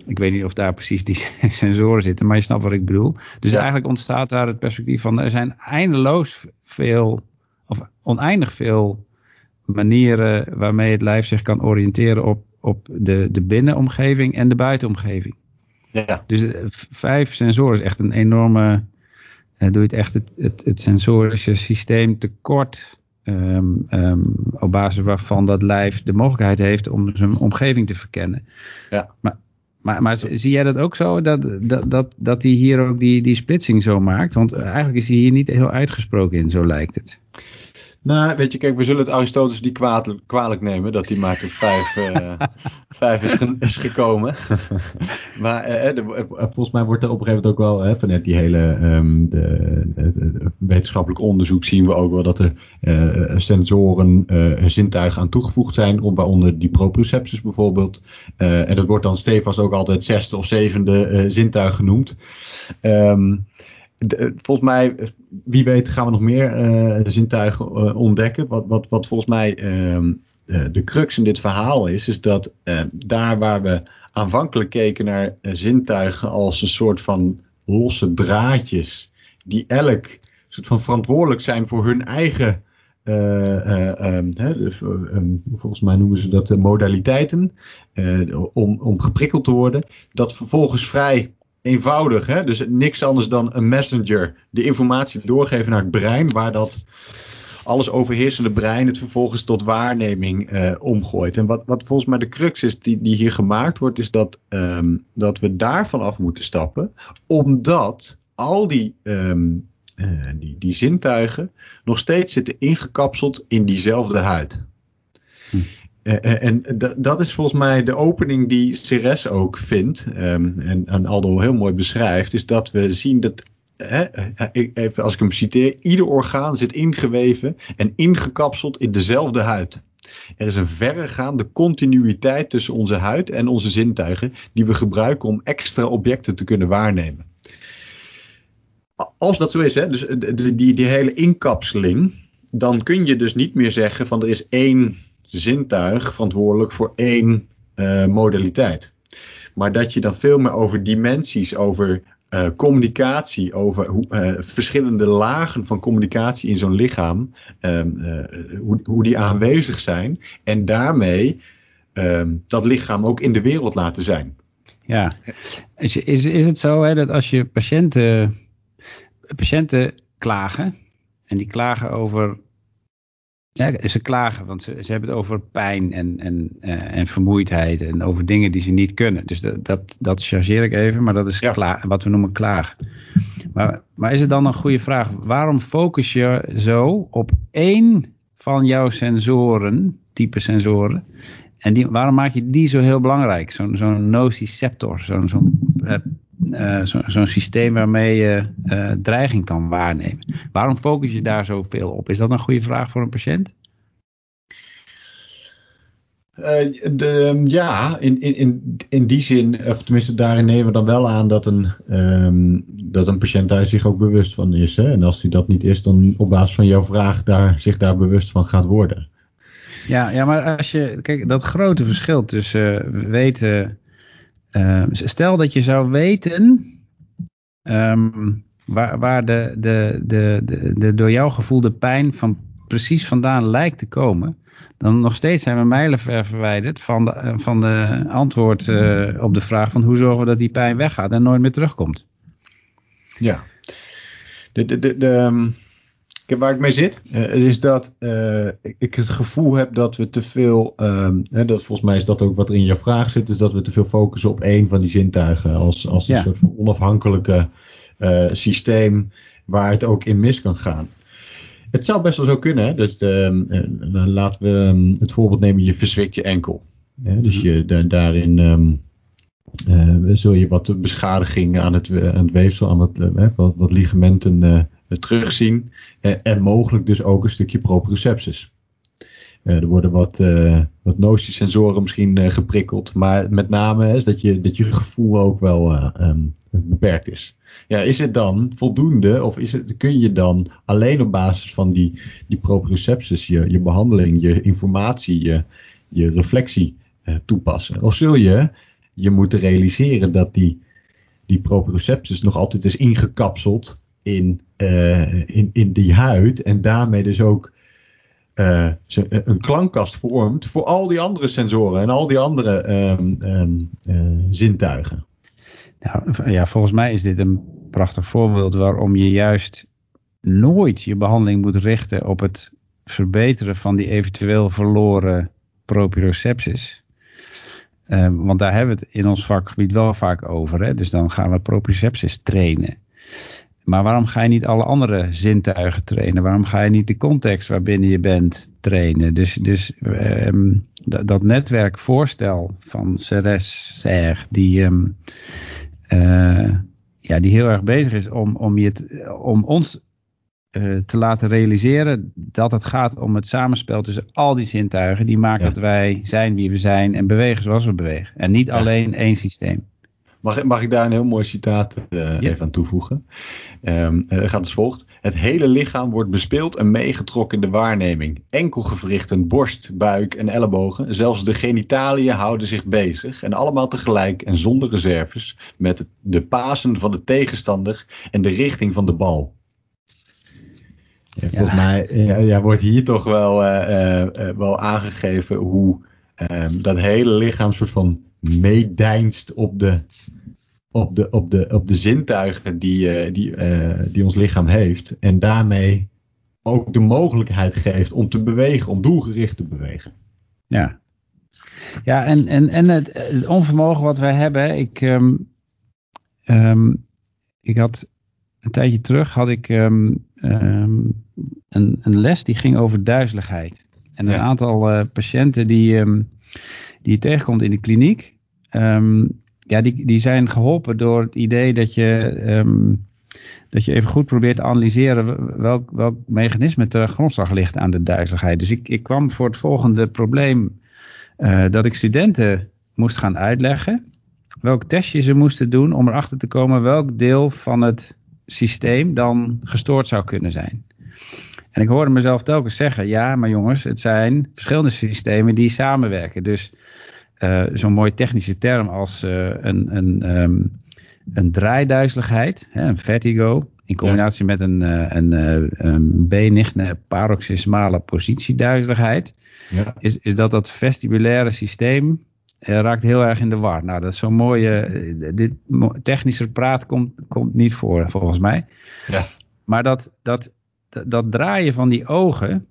Ik weet niet of daar precies die sensoren zitten, maar je snapt wat ik bedoel. Dus ja. eigenlijk ontstaat daar het perspectief van er zijn eindeloos veel of oneindig veel manieren waarmee het lijf zich kan oriënteren op, op de, de binnenomgeving en de buitenomgeving. Ja. Dus vijf sensoren is echt een enorme. Uh, doe je het echt het, het, het sensorische systeem tekort. Um, um, op basis waarvan dat lijf de mogelijkheid heeft om zijn omgeving te verkennen. Ja. Maar, maar, maar zie jij dat ook zo? Dat, dat, dat, dat hij hier ook die, die splitsing zo maakt? Want eigenlijk is hij hier niet heel uitgesproken in, zo lijkt het. Nou, weet je, kijk, we zullen het Aristoteles die kwalijk, kwalijk nemen dat hij maar tot vijf, uh, vijf is, ge is, gekomen. maar uh, de, volgens mij wordt er op een gegeven moment ook wel, hè, vanuit die hele um, de, wetenschappelijk onderzoek zien we ook wel dat er uh, sensoren, zintuigen aan toegevoegd zijn, waaronder die proprioceptus bijvoorbeeld. en dat wordt dan stevast ook altijd zesde of zevende zintuig genoemd. Um, de, volgens mij, wie weet, gaan we nog meer uh, zintuigen uh, ontdekken. Wat, wat, wat volgens mij uh, de crux in dit verhaal is, is dat daar waar we aanvankelijk keken naar zintuigen als een soort van losse draadjes, die elk soort van verantwoordelijk zijn voor hun eigen. Um, um, volgens mij noemen ze dat modaliteiten, om, om geprikkeld te worden, dat vervolgens vrij eenvoudig. Hè? Dus niks anders dan een messenger de informatie doorgeven naar het brein, waar dat alles overheersende brein het vervolgens tot waarneming uh, omgooit. En wat, wat volgens mij de crux is die, die hier gemaakt wordt, is dat, um, dat we daarvan af moeten stappen, omdat al die, um, uh, die, die zintuigen nog steeds zitten ingekapseld in diezelfde huid. Hm. Uh, en dat is volgens mij de opening die Ceres ook vindt, um, en, en Aldo heel mooi beschrijft, is dat we zien dat Hè, even als ik hem citeer, ieder orgaan zit ingeweven en ingekapseld in dezelfde huid. Er is een verregaande continuïteit tussen onze huid en onze zintuigen die we gebruiken om extra objecten te kunnen waarnemen. Als dat zo is, hè, dus die, die hele inkapseling, dan kun je dus niet meer zeggen van er is één zintuig verantwoordelijk voor één uh, modaliteit. Maar dat je dan veel meer over dimensies, over uh, communicatie, over hoe, uh, verschillende lagen van communicatie in zo'n lichaam, uh, hoe, hoe die aanwezig zijn en daarmee um, dat lichaam ook in de wereld laten zijn. Ja, is, is, is het zo hè, dat als je patiënten, patiënten klagen en die klagen over ja, ze klagen, want ze, ze hebben het over pijn en, en, uh, en vermoeidheid en over dingen die ze niet kunnen. Dus dat, dat, dat chargeer ik even, maar dat is ja. wat we noemen klagen. Maar, maar is het dan een goede vraag, waarom focus je zo op één van jouw sensoren, type sensoren, en die, waarom maak je die zo heel belangrijk? Zo'n zo'n nociceptor, zo'n zo'n uh, uh, zo'n zo systeem waarmee je uh, dreiging kan waarnemen. Waarom focus je daar zoveel op? Is dat een goede vraag voor een patiënt? Uh, de, ja, in, in, in die zin, of tenminste daarin nemen we dan wel aan dat een, um, dat een patiënt daar zich ook bewust van is. Hè? En als hij dat niet is, dan op basis van jouw vraag daar, zich daar bewust van gaat worden. Ja, ja, maar als je, kijk, dat grote verschil tussen weten uh, stel dat je zou weten um, waar, waar de, de, de, de, door jou gevoelde pijn van precies vandaan lijkt te komen, dan nog steeds zijn we mijlenver verwijderd van de, van de antwoord uh, op de vraag van hoe zorgen we dat die pijn weggaat en nooit meer terugkomt. Ja. De, de, um, waar ik mee zit, uh, is dat uh, ik het gevoel heb dat we te veel, um, hè, dat, volgens mij is dat ook wat er in je vraag zit, is dat we te veel focussen op één van die zintuigen als, als een ja. soort van onafhankelijke uh, systeem waar het ook in mis kan gaan. Het zou best wel zo kunnen, hè? dus de, laten we um, het voorbeeld nemen, je verzwikt je enkel. Hè? Dus je, da daarin um, zul je wat beschadiging aan het, aan het weefsel, aan wat, wat, wat ligamenten uh, terugzien. Uh, en mogelijk dus ook een stukje proprioceptus. Uh, er worden wat, uh, wat misschien geprikkeld. Maar met name is dat je, dat je gevoel ook wel um, beperkt is. Ja, is het dan voldoende of is het, kun je dan alleen op basis van die, die proprioceptus je, je behandeling, je informatie, je, je reflectie toepassen? Of zul je je moeten realiseren dat die, die proprioceptus nog altijd is ingekapseld in, uh, in, in die huid en daarmee dus ook uh, een klankkast vormt voor al die andere sensoren en al die andere um, uh, zintuigen. Nou, ja, volgens mij is dit een prachtig voorbeeld waarom je juist nooit je behandeling moet richten op het verbeteren van die eventueel verloren proprioceptus. Uh, want daar hebben we het in ons vakgebied wel vaak over. Hè? Dus dan gaan we proprioceptus trainen. Maar waarom ga je niet alle andere zintuigen trainen? Waarom ga je niet de context waarbinnen je bent trainen? Dus, dus um, dat netwerkvoorstel van Ceres Serre, die, um, uh, ja, die heel erg bezig is om, om, je om ons uh, te laten realiseren dat het gaat om het samenspel tussen al die zintuigen. Die maken ja. dat wij zijn wie we zijn en bewegen zoals we bewegen. En niet ja. alleen één systeem. Mag, mag ik daar een heel mooi citaat uh, ja. even aan toevoegen? Um, uh, gaat als volgt. Het hele lichaam wordt bespeeld en meegetrokken in de waarneming. Enkelgewrichten, borst, buik en ellebogen, zelfs de genitaliën houden zich bezig. En allemaal tegelijk en zonder reserves met de pasen van de tegenstander en de richting van de bal. Ja, volgens mij ja, ja, wordt hier toch wel, uh, wel aangegeven hoe ehm, dat hele lichaam soort van meedijnst op de, op de, op de, op de zintuigen die, uh, die, uh, die ons lichaam heeft. En daarmee ook de mogelijkheid geeft om te bewegen, om doelgericht te bewegen. Ja, ja en, en, en het, onvermogen wat wij hebben, ik, ehm, ehm, ik had een tijdje terug had ik um, een, een, les die ging over duizeligheid. En een aantal uh, patiënten die, die je tegenkomt in de kliniek, ja, die, die zijn geholpen door het idee dat je dat je even goed probeert te analyseren welk, welk mechanisme ter grondslag ligt aan de duizeligheid. Dus ik, ik kwam voor het volgende probleem uh, dat ik studenten moest gaan uitleggen welk testje ze moesten doen om erachter te komen welk deel van het systeem dan gestoord zou kunnen zijn. En ik hoorde mezelf telkens zeggen, ja, maar jongens, het zijn verschillende systemen die samenwerken. Dus uh, zo'n mooie technische term als uh, een, een um, een draaiduizeligheid, hè, een vertigo, in combinatie met een, uh, een, een benigne paroxysmale positieduizeligheid, ja. is, is dat dat vestibulaire systeem uh, raakt heel erg in de war. Nou, dat is zo'n mooie, dit technische praat komt, komt niet voor, volgens mij. Ja. Maar dat, dat, dat, draaien van die ogen,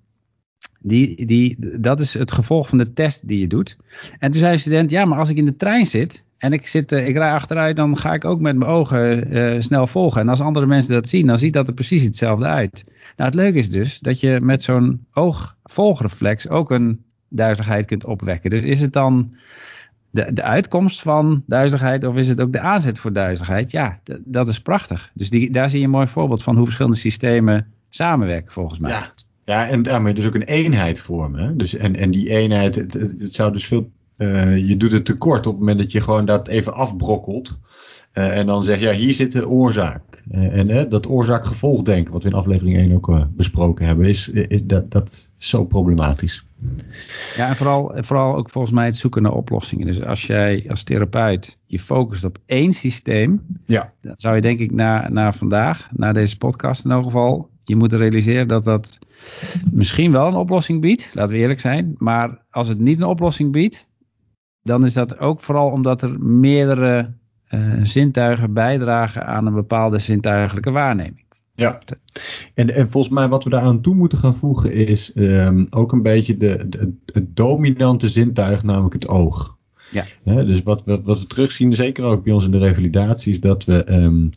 die, die, dat is het gevolg van de test die je doet. En toen zei een student, ja, maar als ik in de trein zit en ik, zit, uh, ik rij achteruit, dan ga ik ook met mijn ogen uh, snel volgen. En als andere mensen dat zien, dan ziet dat er precies hetzelfde uit. Nou, het leuke is dus dat je met zo'n oogvolgreflex ook een duizeligheid kunt opwekken. Dus is het dan de, de uitkomst van duizeligheid of is het ook de aanzet voor duizeligheid? Ja, dat is prachtig. Dus die, daar zie je een mooi voorbeeld van hoe verschillende systemen samenwerken volgens mij. Ja, ja en daarmee dus ook een eenheid vormen. Dus, en, en die eenheid, het, het zou dus veel uh, je doet het tekort op het moment dat je gewoon dat even afbrokkelt. Uh, en dan zeg je, ja, hier zit de oorzaak. Uh, en dat oorzaak-gevolgdenken, wat we in aflevering 1 ook besproken hebben, is, is, dat, dat is zo problematisch. Ja, en vooral, vooral ook volgens mij het zoeken naar oplossingen. Dus als jij als therapeut je focust op één systeem, ja. dan zou je denk ik na, na vandaag, na deze podcast in elk geval, je moet realiseren dat dat misschien wel een oplossing biedt, laten we eerlijk zijn. Maar als het niet een oplossing biedt, dan is dat ook vooral omdat er meerdere uh, zintuigen bijdragen aan een bepaalde zintuigelijke waarneming. Ja, en, en volgens mij wat we daar aan toe moeten gaan voegen is um, ook een beetje de, de, het dominante zintuig, namelijk het oog. Ja. dus wat, wat, wat we terugzien, zeker ook bij ons in de revalidatie, is dat we um,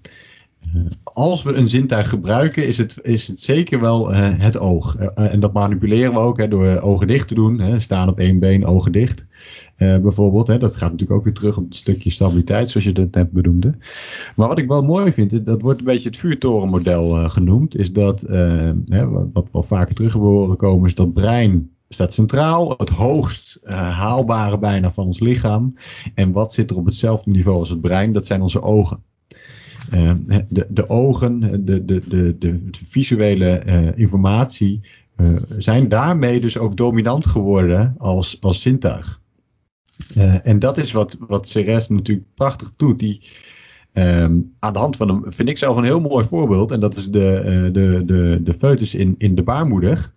als we een zintuig gebruiken, is het, is het zeker wel uh, het oog. Uh, en dat manipuleren we ook hè, door ogen dicht te doen. Hè, staan op één been, ogen dicht. Bijvoorbeeld. Hè, dat gaat natuurlijk ook weer terug op het stukje stabiliteit, zoals je dat net benoemde. Maar wat ik wel mooi vind, dat wordt een beetje het vuurtorenmodel genoemd, is dat, hè, wat, wel vaker terug horen komen, is dat brein staat centraal, het hoogst haalbare bijna van ons lichaam. En wat zit er op hetzelfde niveau als het brein? Dat zijn onze ogen. De, de ogen, de, de, de, de visuele informatie, zijn daarmee dus ook dominant geworden als, als zintuig. En dat is wat, wat Ceres natuurlijk prachtig doet. Die, um, aan de hand van een, vind ik zelf een heel mooi voorbeeld. En dat is de, uh, de, de, de foetus in, in de baarmoeder.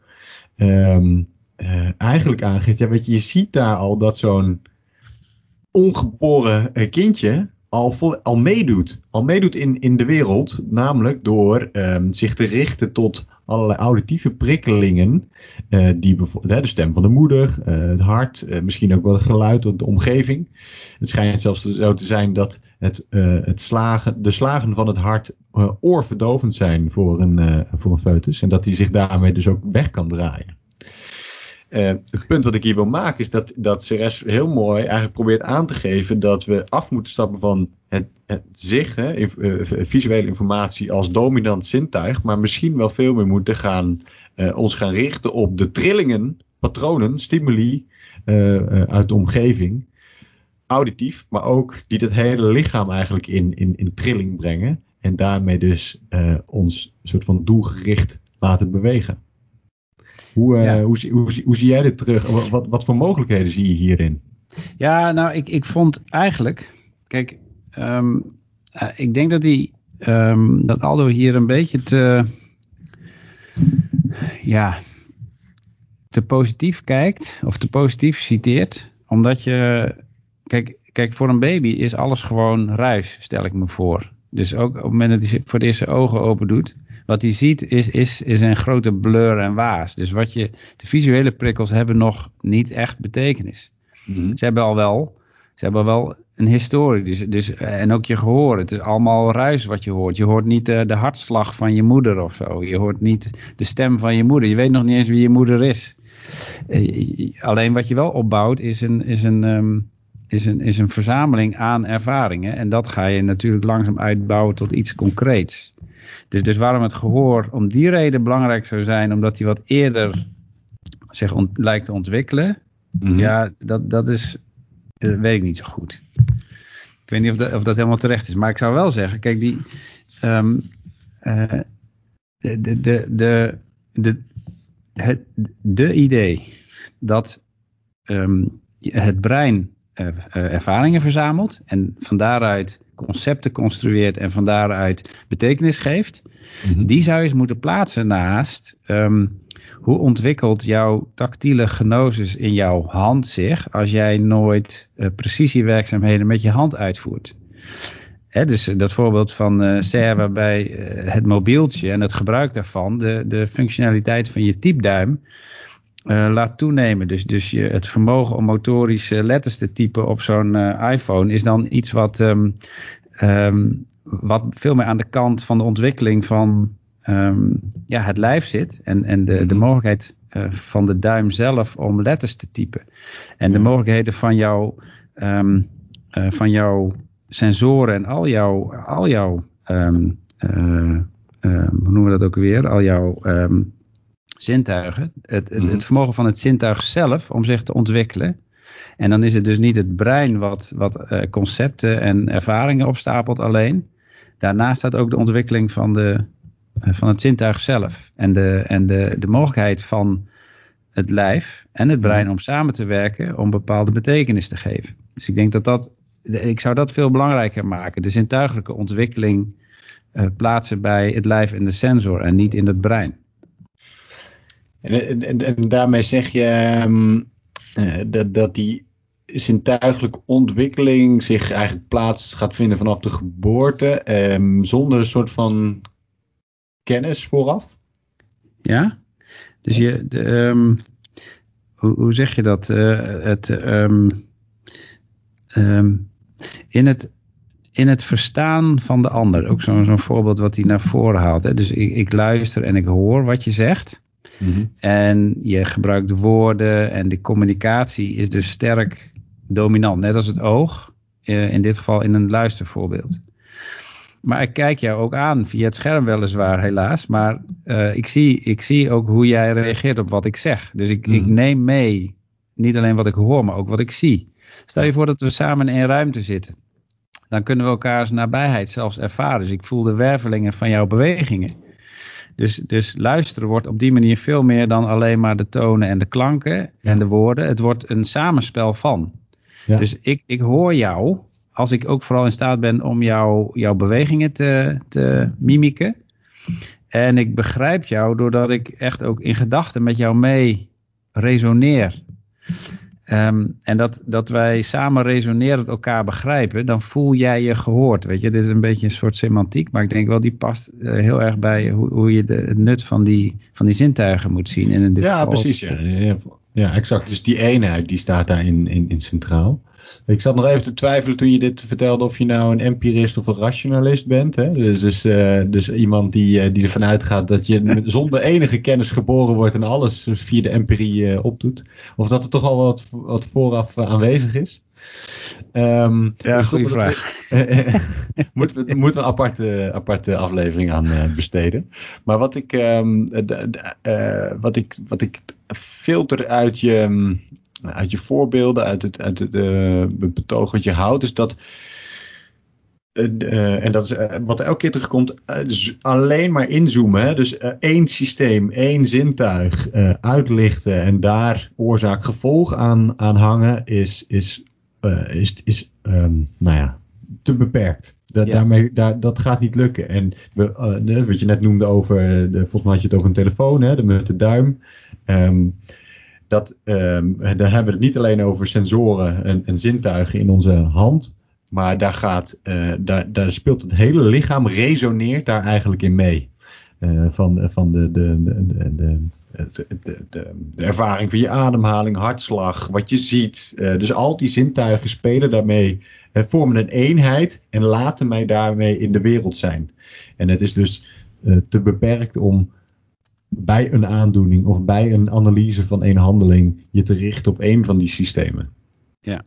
Uh, eigenlijk aangeeft, ja, je ziet daar al dat zo'n ongeboren kindje al, al meedoet. Al meedoet in, in de wereld. Namelijk door um, zich te richten tot allerlei auditieve prikkelingen. Uh, die de stem van de moeder, uh, het hart, uh, misschien ook wel het geluid de omgeving. Het schijnt zelfs zo te zijn dat het, het slagen, de slagen van het hart oorverdovend zijn voor een, voor een foetus. En dat hij zich daarmee dus ook weg kan draaien. Uh, het punt wat ik hier wil maken is dat, dat CRS heel mooi eigenlijk probeert aan te geven dat we af moeten stappen van het, het zicht, hè, uh, visuele informatie als dominant zintuig, maar misschien wel veel meer moeten gaan, uh, ons gaan richten op de trillingen, patronen, stimuli uit de omgeving. Auditief, maar ook die het hele lichaam eigenlijk in, in, in trilling brengen. En daarmee dus ons soort van doelgericht laten bewegen. Hoe, uh, hoe, hoe, hoe, zie jij dit terug? Wat, wat, voor mogelijkheden zie je hierin? Ja, nou, ik, ik vond eigenlijk, kijk, um, uh, ik denk dat die, um, dat Aldo hier een beetje te, ja, te positief kijkt of te positief citeert, omdat je, kijk, kijk, voor een baby is alles gewoon ruis, stel ik me voor. Dus ook op het moment dat hij voor de eerste ogen open doet, wat hij ziet is, is, is een grote blur en waas. Dus wat je, de visuele prikkels hebben nog niet echt betekenis. Mhm. Ze hebben al wel, ze hebben wel een historie. Dus, dus, en ook je gehoor. Het is allemaal ruis wat je hoort. Je hoort niet de, de hartslag van je moeder of zo. Je hoort niet de stem van je moeder. Je weet nog niet eens wie je moeder is. Eh, alleen wat je wel opbouwt is een, is een, ehm, is een, is een verzameling aan ervaringen. En dat ga je natuurlijk langzaam uitbouwen tot iets concreets. Dus, dus waarom het gehoor om die reden belangrijk zou zijn, omdat hij wat eerder zich lijkt te ontwikkelen. Mhm. Ja, dat, dat is, dat weet ik niet zo goed. Ik weet niet of dat, of dat helemaal terecht is. Maar ik zou wel zeggen, kijk, die, um, uh, de, de, de, de, de, het de idee dat um, het brein ervaringen verzamelt en van daaruit concepten construeert en van daaruit betekenis geeft, mm die zou je eens moeten plaatsen naast um, hoe ontwikkelt jouw tactiele gnosis in jouw hand zich als jij nooit uh, precisiewerkzaamheden met je hand uitvoert? Hè, dus dat voorbeeld van uh, Serre waarbij uh, het mobieltje en het gebruik daarvan de, de functionaliteit van je typduim uh, laat toenemen. Dus, dus je, het vermogen om motorische letters te typen op zo'n iPhone is dan iets wat, um, um, wat veel meer aan de kant van de ontwikkeling van um, ja, het lijf zit en, en de, de mhm. mogelijkheid uh, van de duim zelf om letters te typen. En de mogelijkheden van, jou, uh, van jouw sensoren en al jouw, al jouw hoe noemen we dat ook weer? Al jouw zintuigen. Het, mhm. het, vermogen van het zintuig zelf om zich te ontwikkelen. En dan is het dus niet het brein wat, wat concepten en ervaringen opstapelt alleen. Daarnaast staat ook de ontwikkeling van de, eh, van het zintuig zelf. En, de, en de, de mogelijkheid van het lijf en het brein om samen te werken om bepaalde betekenis te geven. Dus ik denk dat dat, ik zou dat veel belangrijker maken. De zintuigelijke ontwikkeling uh, plaatsen bij het lijf en de sensor en niet in het brein. En, en, daarmee zeg je um, uh, dat, dat die zintuigelijke ontwikkeling zich eigenlijk plaats gaat vinden vanaf de geboorte, um, zonder een soort van kennis vooraf? Ja, dus je, de, um, hoe, zeg je dat? Uh, het, in het in het verstaan van de ander. Ook zo'n zo'n voorbeeld wat hij naar voren haalt. Hè? Dus ik, ik, luister en ik hoor wat je zegt. Mm -hmm. En je gebruikt woorden en de communicatie is dus sterk dominant. Net als het oog, uh, in dit geval in een luistervoorbeeld. Maar ik kijk jou ook aan via het scherm weliswaar helaas. Maar uh, ik, zie, ik zie ook hoe jij reageert op wat ik zeg. Dus ik, ik mhm. neem mee niet alleen wat ik hoor, maar ook wat ik zie. Stel je voor dat we samen in één ruimte zitten. Dan kunnen we elkaars nabijheid zelfs ervaren. Dus ik voel de wervelingen van jouw bewegingen. Dus, dus luisteren wordt op die manier veel meer dan alleen maar de tonen en de klanken en de woorden. Het wordt een samenspel van. Ja. Dus ik, ik hoor jou als ik ook vooral in staat ben om jou, jouw bewegingen te, te mimiken. En ik begrijp jou doordat ik echt ook in gedachten met jou mee resoneer. Um, en dat, dat wij samen resonerend elkaar begrijpen, dan voel jij je gehoord. Weet je, dit is een beetje een soort semantiek, maar ik denk wel die past uh, heel erg bij hoe, hoe je de, het nut van die, van die zintuigen moet zien. in dit ja, precies. Ja. ja. Ja, exact. Dus die eenheid die staat daar in, in, in centraal. Ik zat nog even te twijfelen toen je dit vertelde of je nou een empirist of een rationalist bent. Hè? Dus, dus, uh, dus iemand die, uh, die ervan uitgaat dat je zonder enige kennis geboren wordt en alles via de empirie uh, opdoet. Of dat er toch al wat, wat vooraf aanwezig is. Um, ja, dus goede vraag. moeten, we, moeten we een aparte, aparte aflevering aan besteden. Maar wat ik, um, wat ik, wat ik filter uit je, uit je voorbeelden, uit het, uit het, uh, betoog wat je houdt, is dat. Uh, en dat is uh, wat elke keer terugkomt, dus alleen maar inzoomen. Hè? Dus één systeem, één zintuig uitlichten en daar oorzaak-gevolg aan, aan hangen, is, is, is, is um, nou ja, te beperkt. Dat, ja. daarmee, daar, dat gaat niet lukken. En we, wat je net noemde over, de, volgens mij had je het over een telefoon, hè, de, met de duim. Um, dat, um, dan hebben we het niet alleen over sensoren en, en zintuigen in onze hand. Maar daar, gaat, uh, daar, daar speelt het hele lichaam, resoneert daar eigenlijk in mee. van, van de, de, de, de, de, de, de, ervaring van je ademhaling, hartslag, wat je ziet. dus al die zintuigen spelen daarmee, vormen een eenheid en laten mij daarmee in de wereld zijn. En het is dus te beperkt om bij een aandoening of bij een analyse van een handeling je te richten op één van die systemen. Ja.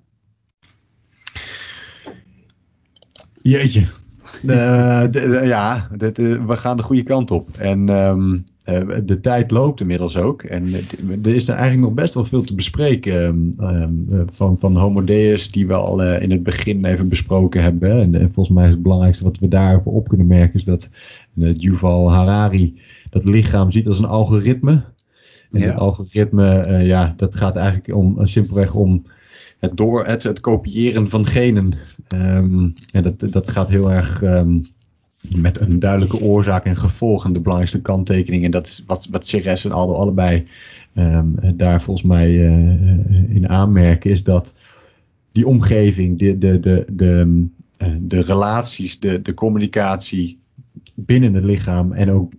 Jeetje. Uh, ja, dit, uh, we gaan de goede kant op. En um, uh, de tijd loopt inmiddels ook. En er is er eigenlijk nog best wel veel te bespreken. Um, van, van Homo Deus, die we al in het begin even besproken hebben. En, en, volgens mij is het belangrijkste wat we daarover op kunnen merken, is dat Yuval Harari dat lichaam ziet als een algoritme. En ja. het algoritme, ja, dat gaat eigenlijk om simpelweg om het, door, het, het kopiëren van genen. Um, en dat, dat gaat heel erg um, met een duidelijke oorzaak en gevolg. En de belangrijkste kanttekening, en dat is wat, wat Ceres en Aldo allebei um, daar volgens mij uh, in aanmerken, is dat die omgeving, de, de, de, de, de relaties, de, de communicatie binnen het lichaam en ook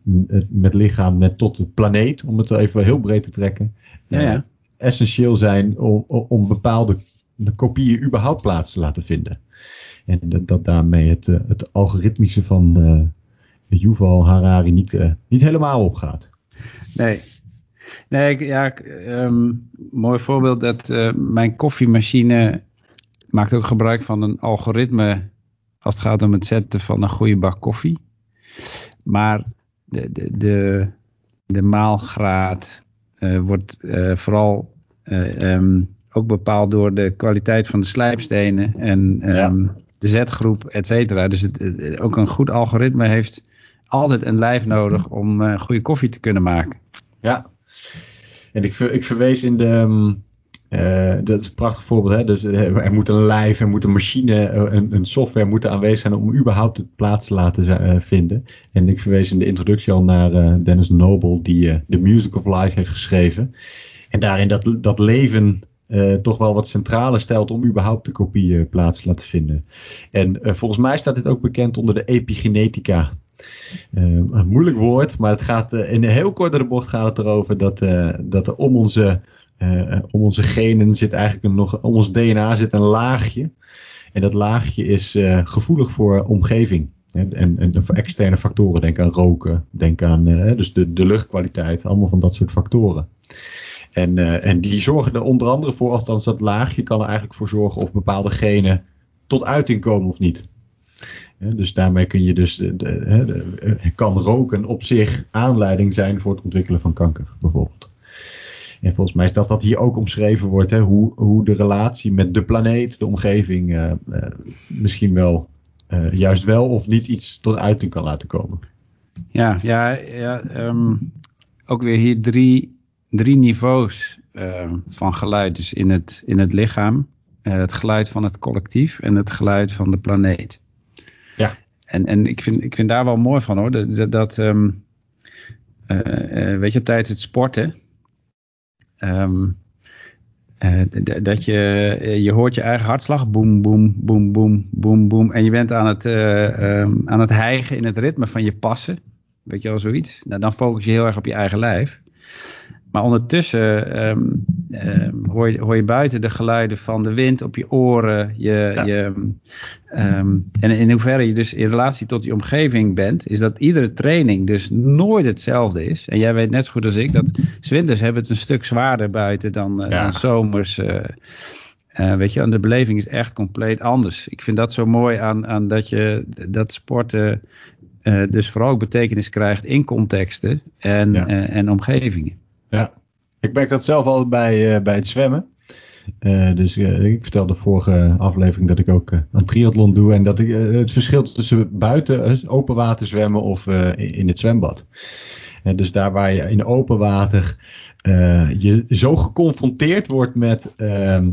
met lichaam net tot de planeet, om het even heel breed te trekken, ja, ja. essentieel zijn om, om bepaalde de kopieën überhaupt plaats te laten vinden. En dat, dat daarmee het, eh, het algoritmische van uh, Yuval Harari niet, uh, niet helemaal opgaat. Nee. Nee, ja, um, mooi voorbeeld dat uh, mijn koffiemachine maakt ook gebruik van een algoritme als het gaat om het zetten van een goede bak koffie. Maar de, de, de, de maalgraad uh, wordt uh, vooral um, ook bepaald door de kwaliteit van de slijpstenen en um, de zetgroep, et cetera. Dus het, ook een goed algoritme heeft altijd een lijf nodig om goede koffie te kunnen maken. Ja, en ik, ik verwees in de. Uh, dat is een prachtig voorbeeld. Hè? Dus er moet een lijf, er moet een machine, een, een software moeten aanwezig zijn om überhaupt het plaats te laten vinden. En ik verwees in de introductie al naar Dennis Noble, die The Music of Life heeft geschreven. En daarin dat, dat leven toch wel wat centrale stelt om überhaupt de kopie plaats te laten vinden. En volgens mij staat dit ook bekend onder de epigenetica. een moeilijk woord, maar het gaat in een heel korte bocht gaat het erover dat, dat er om onze, om onze genen zit eigenlijk nog, ons DNA zit een laagje. En dat laagje is gevoelig voor omgeving. En, en, en, voor externe factoren, denk aan roken, denk aan dus de, de luchtkwaliteit, allemaal van dat soort factoren. En, en die zorgen er onder andere voor, althans dat laagje kan er eigenlijk voor zorgen of bepaalde genen tot uiting komen of niet. dus daarmee kun je dus, de, de, kan roken op zich aanleiding zijn voor het ontwikkelen van kanker bijvoorbeeld. En volgens mij is dat wat hier ook omschreven wordt, hè, hoe, hoe de relatie met de planeet, de omgeving, uh, uh, misschien wel uh, juist wel of niet iets tot uiting kan laten komen. Ja, ja, ja um, ook weer hier drie drie niveaus van geluid. Dus in het, in het lichaam, het geluid van het collectief en het geluid van de planeet. Ja. En, en ik, vind, ik vind daar wel mooi van hoor. Dat, dat um, uh, weet je, tijdens het sporten. Um, dat je, je hoort je eigen hartslag, boem, boem, boem, boem, boem, boem. En je bent aan het, um, aan het hijgen in het ritme van je passen. Weet je wel, zoiets. Nou, dan focus je heel erg op je eigen lijf. Maar ondertussen um, um, hoor, je, hoor, je, buiten de geluiden van de wind op je oren. Je, ja. je, um, en in hoeverre je dus in relatie tot je omgeving bent, is dat iedere training dus nooit hetzelfde is. En jij weet net zo goed als ik dat zwinters hebben het een stuk zwaarder buiten dan, uh, ja. dan zomers. Uh, uh, weet je, en de beleving is echt compleet anders. Ik vind dat zo mooi aan, aan dat je dat sporten dus vooral ook betekenis krijgt in contexten en, ja. en omgevingen. Ja, ik merk dat zelf al bij, uh, bij het zwemmen. Uh, dus uh, ik vertelde de vorige aflevering dat ik ook een triathlon doe. En dat ik het verschil tussen buiten open water zwemmen of in het zwembad. dus daar waar je in open water je zo geconfronteerd wordt met, ehm,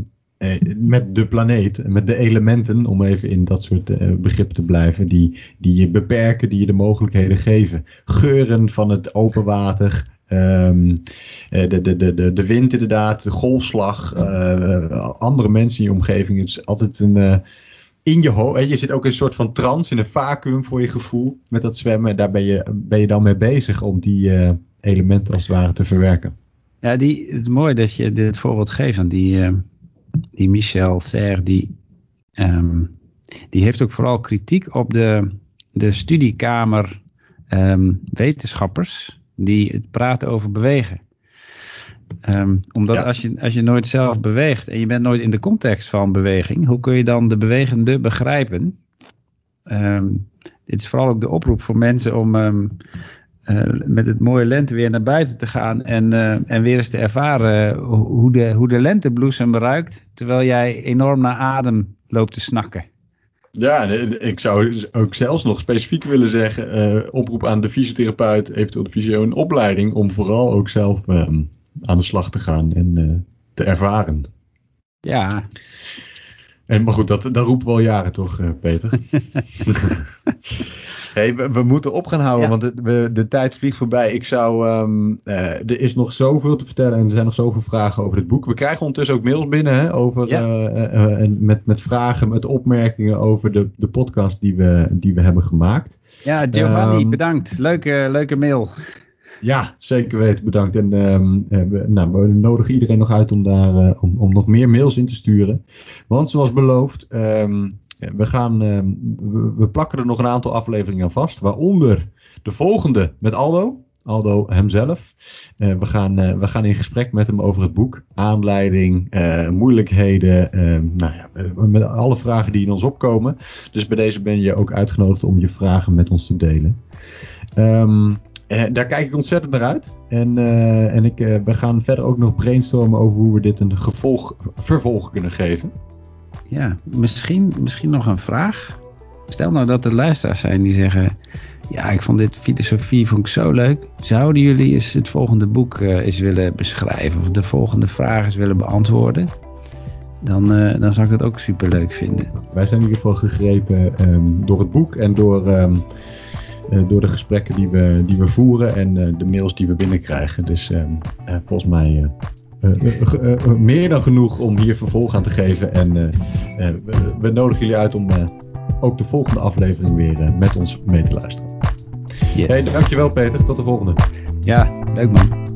met de planeet, met de elementen, om even in dat soort begrippen te blijven, die, die je beperken, die je de mogelijkheden geven. Geuren van het open water, Um, de, de, de, de wind inderdaad, de golfslag, uh, andere mensen in je omgeving. Het is altijd een, uh, in je hoofd. Je zit ook in een soort van trance, in een vacuüm voor je gevoel met dat zwemmen. Daar ben je, ben je dan mee bezig om die elementen als het ware te verwerken. Ja, die, het is mooi dat je dit voorbeeld geeft. Want die, die Michel Serre, die, um, die heeft ook vooral kritiek op de, de studiekamer um, wetenschappers die het praten over bewegen. Um, omdat ja. als, je, als je nooit zelf beweegt en je bent nooit in de context van beweging, hoe kun je dan de bewegende begrijpen? Um, dit is vooral ook de oproep voor mensen om um, uh, met het mooie lente weer naar buiten te gaan en, uh, en weer eens te ervaren hoe de, hoe de lentebloesem ruikt, terwijl jij enorm naar adem loopt te snakken. Ja, ik zou ook zelfs nog specifiek willen zeggen, uh, oproep aan de fysiotherapeut, eventueel de fysio een opleiding, om vooral ook zelf aan de slag te gaan en uh, te ervaren. Ja. En, maar goed, dat, dat roepen we al jaren toch, Peter? hey, we, we, moeten op gaan houden, ja. want de, we, de, tijd vliegt voorbij. Ik zou, um, uh, er is nog zoveel te vertellen en er zijn nog zoveel vragen over het boek. We krijgen ondertussen ook mails binnen hè, over, ja. met, met vragen, met opmerkingen over de, de podcast die we, die we hebben gemaakt. Ja, Giovanni, um, bedankt. Leuke, leuke mail. Ja, zeker weten. Bedankt. En um, we, nou, we nodigen iedereen nog uit om daar uh, om, om nog meer mails in te sturen. Want zoals beloofd, um, we, gaan, um, we, we, plakken er nog een aantal afleveringen aan vast. Waaronder de volgende met Aldo. Aldo hemzelf. Uh, we, gaan, uh, we gaan in gesprek met hem over het boek. Aanleiding, uh, moeilijkheden. nou ja, met alle vragen die in ons opkomen. Dus bij deze ben je ook uitgenodigd om je vragen met ons te delen. Uh, daar kijk ik ontzettend naar uit. En, en ik, we gaan verder ook nog brainstormen over hoe we dit een gevolg, vervolg kunnen geven. Ja, misschien, misschien nog een vraag. Stel nou dat er luisteraars zijn die zeggen... Ja, ik vond dit filosofie vond ik zo leuk. Zouden jullie eens het volgende boek eens willen beschrijven... of de volgende vragen eens willen beantwoorden? Dan, dan zou ik dat ook super leuk vinden. Wij zijn in ieder geval gegrepen um, door het boek en door... Um, uh, door de gesprekken die we, die we voeren en de mails die we binnenkrijgen. Dus uh, volgens mij meer dan genoeg om hier vervolg aan te geven. En we, we, nodigen jullie uit om ook de volgende aflevering weer met ons mee te luisteren. Yes. Hey, dankjewel Peter, tot de volgende. Ja, leuk man.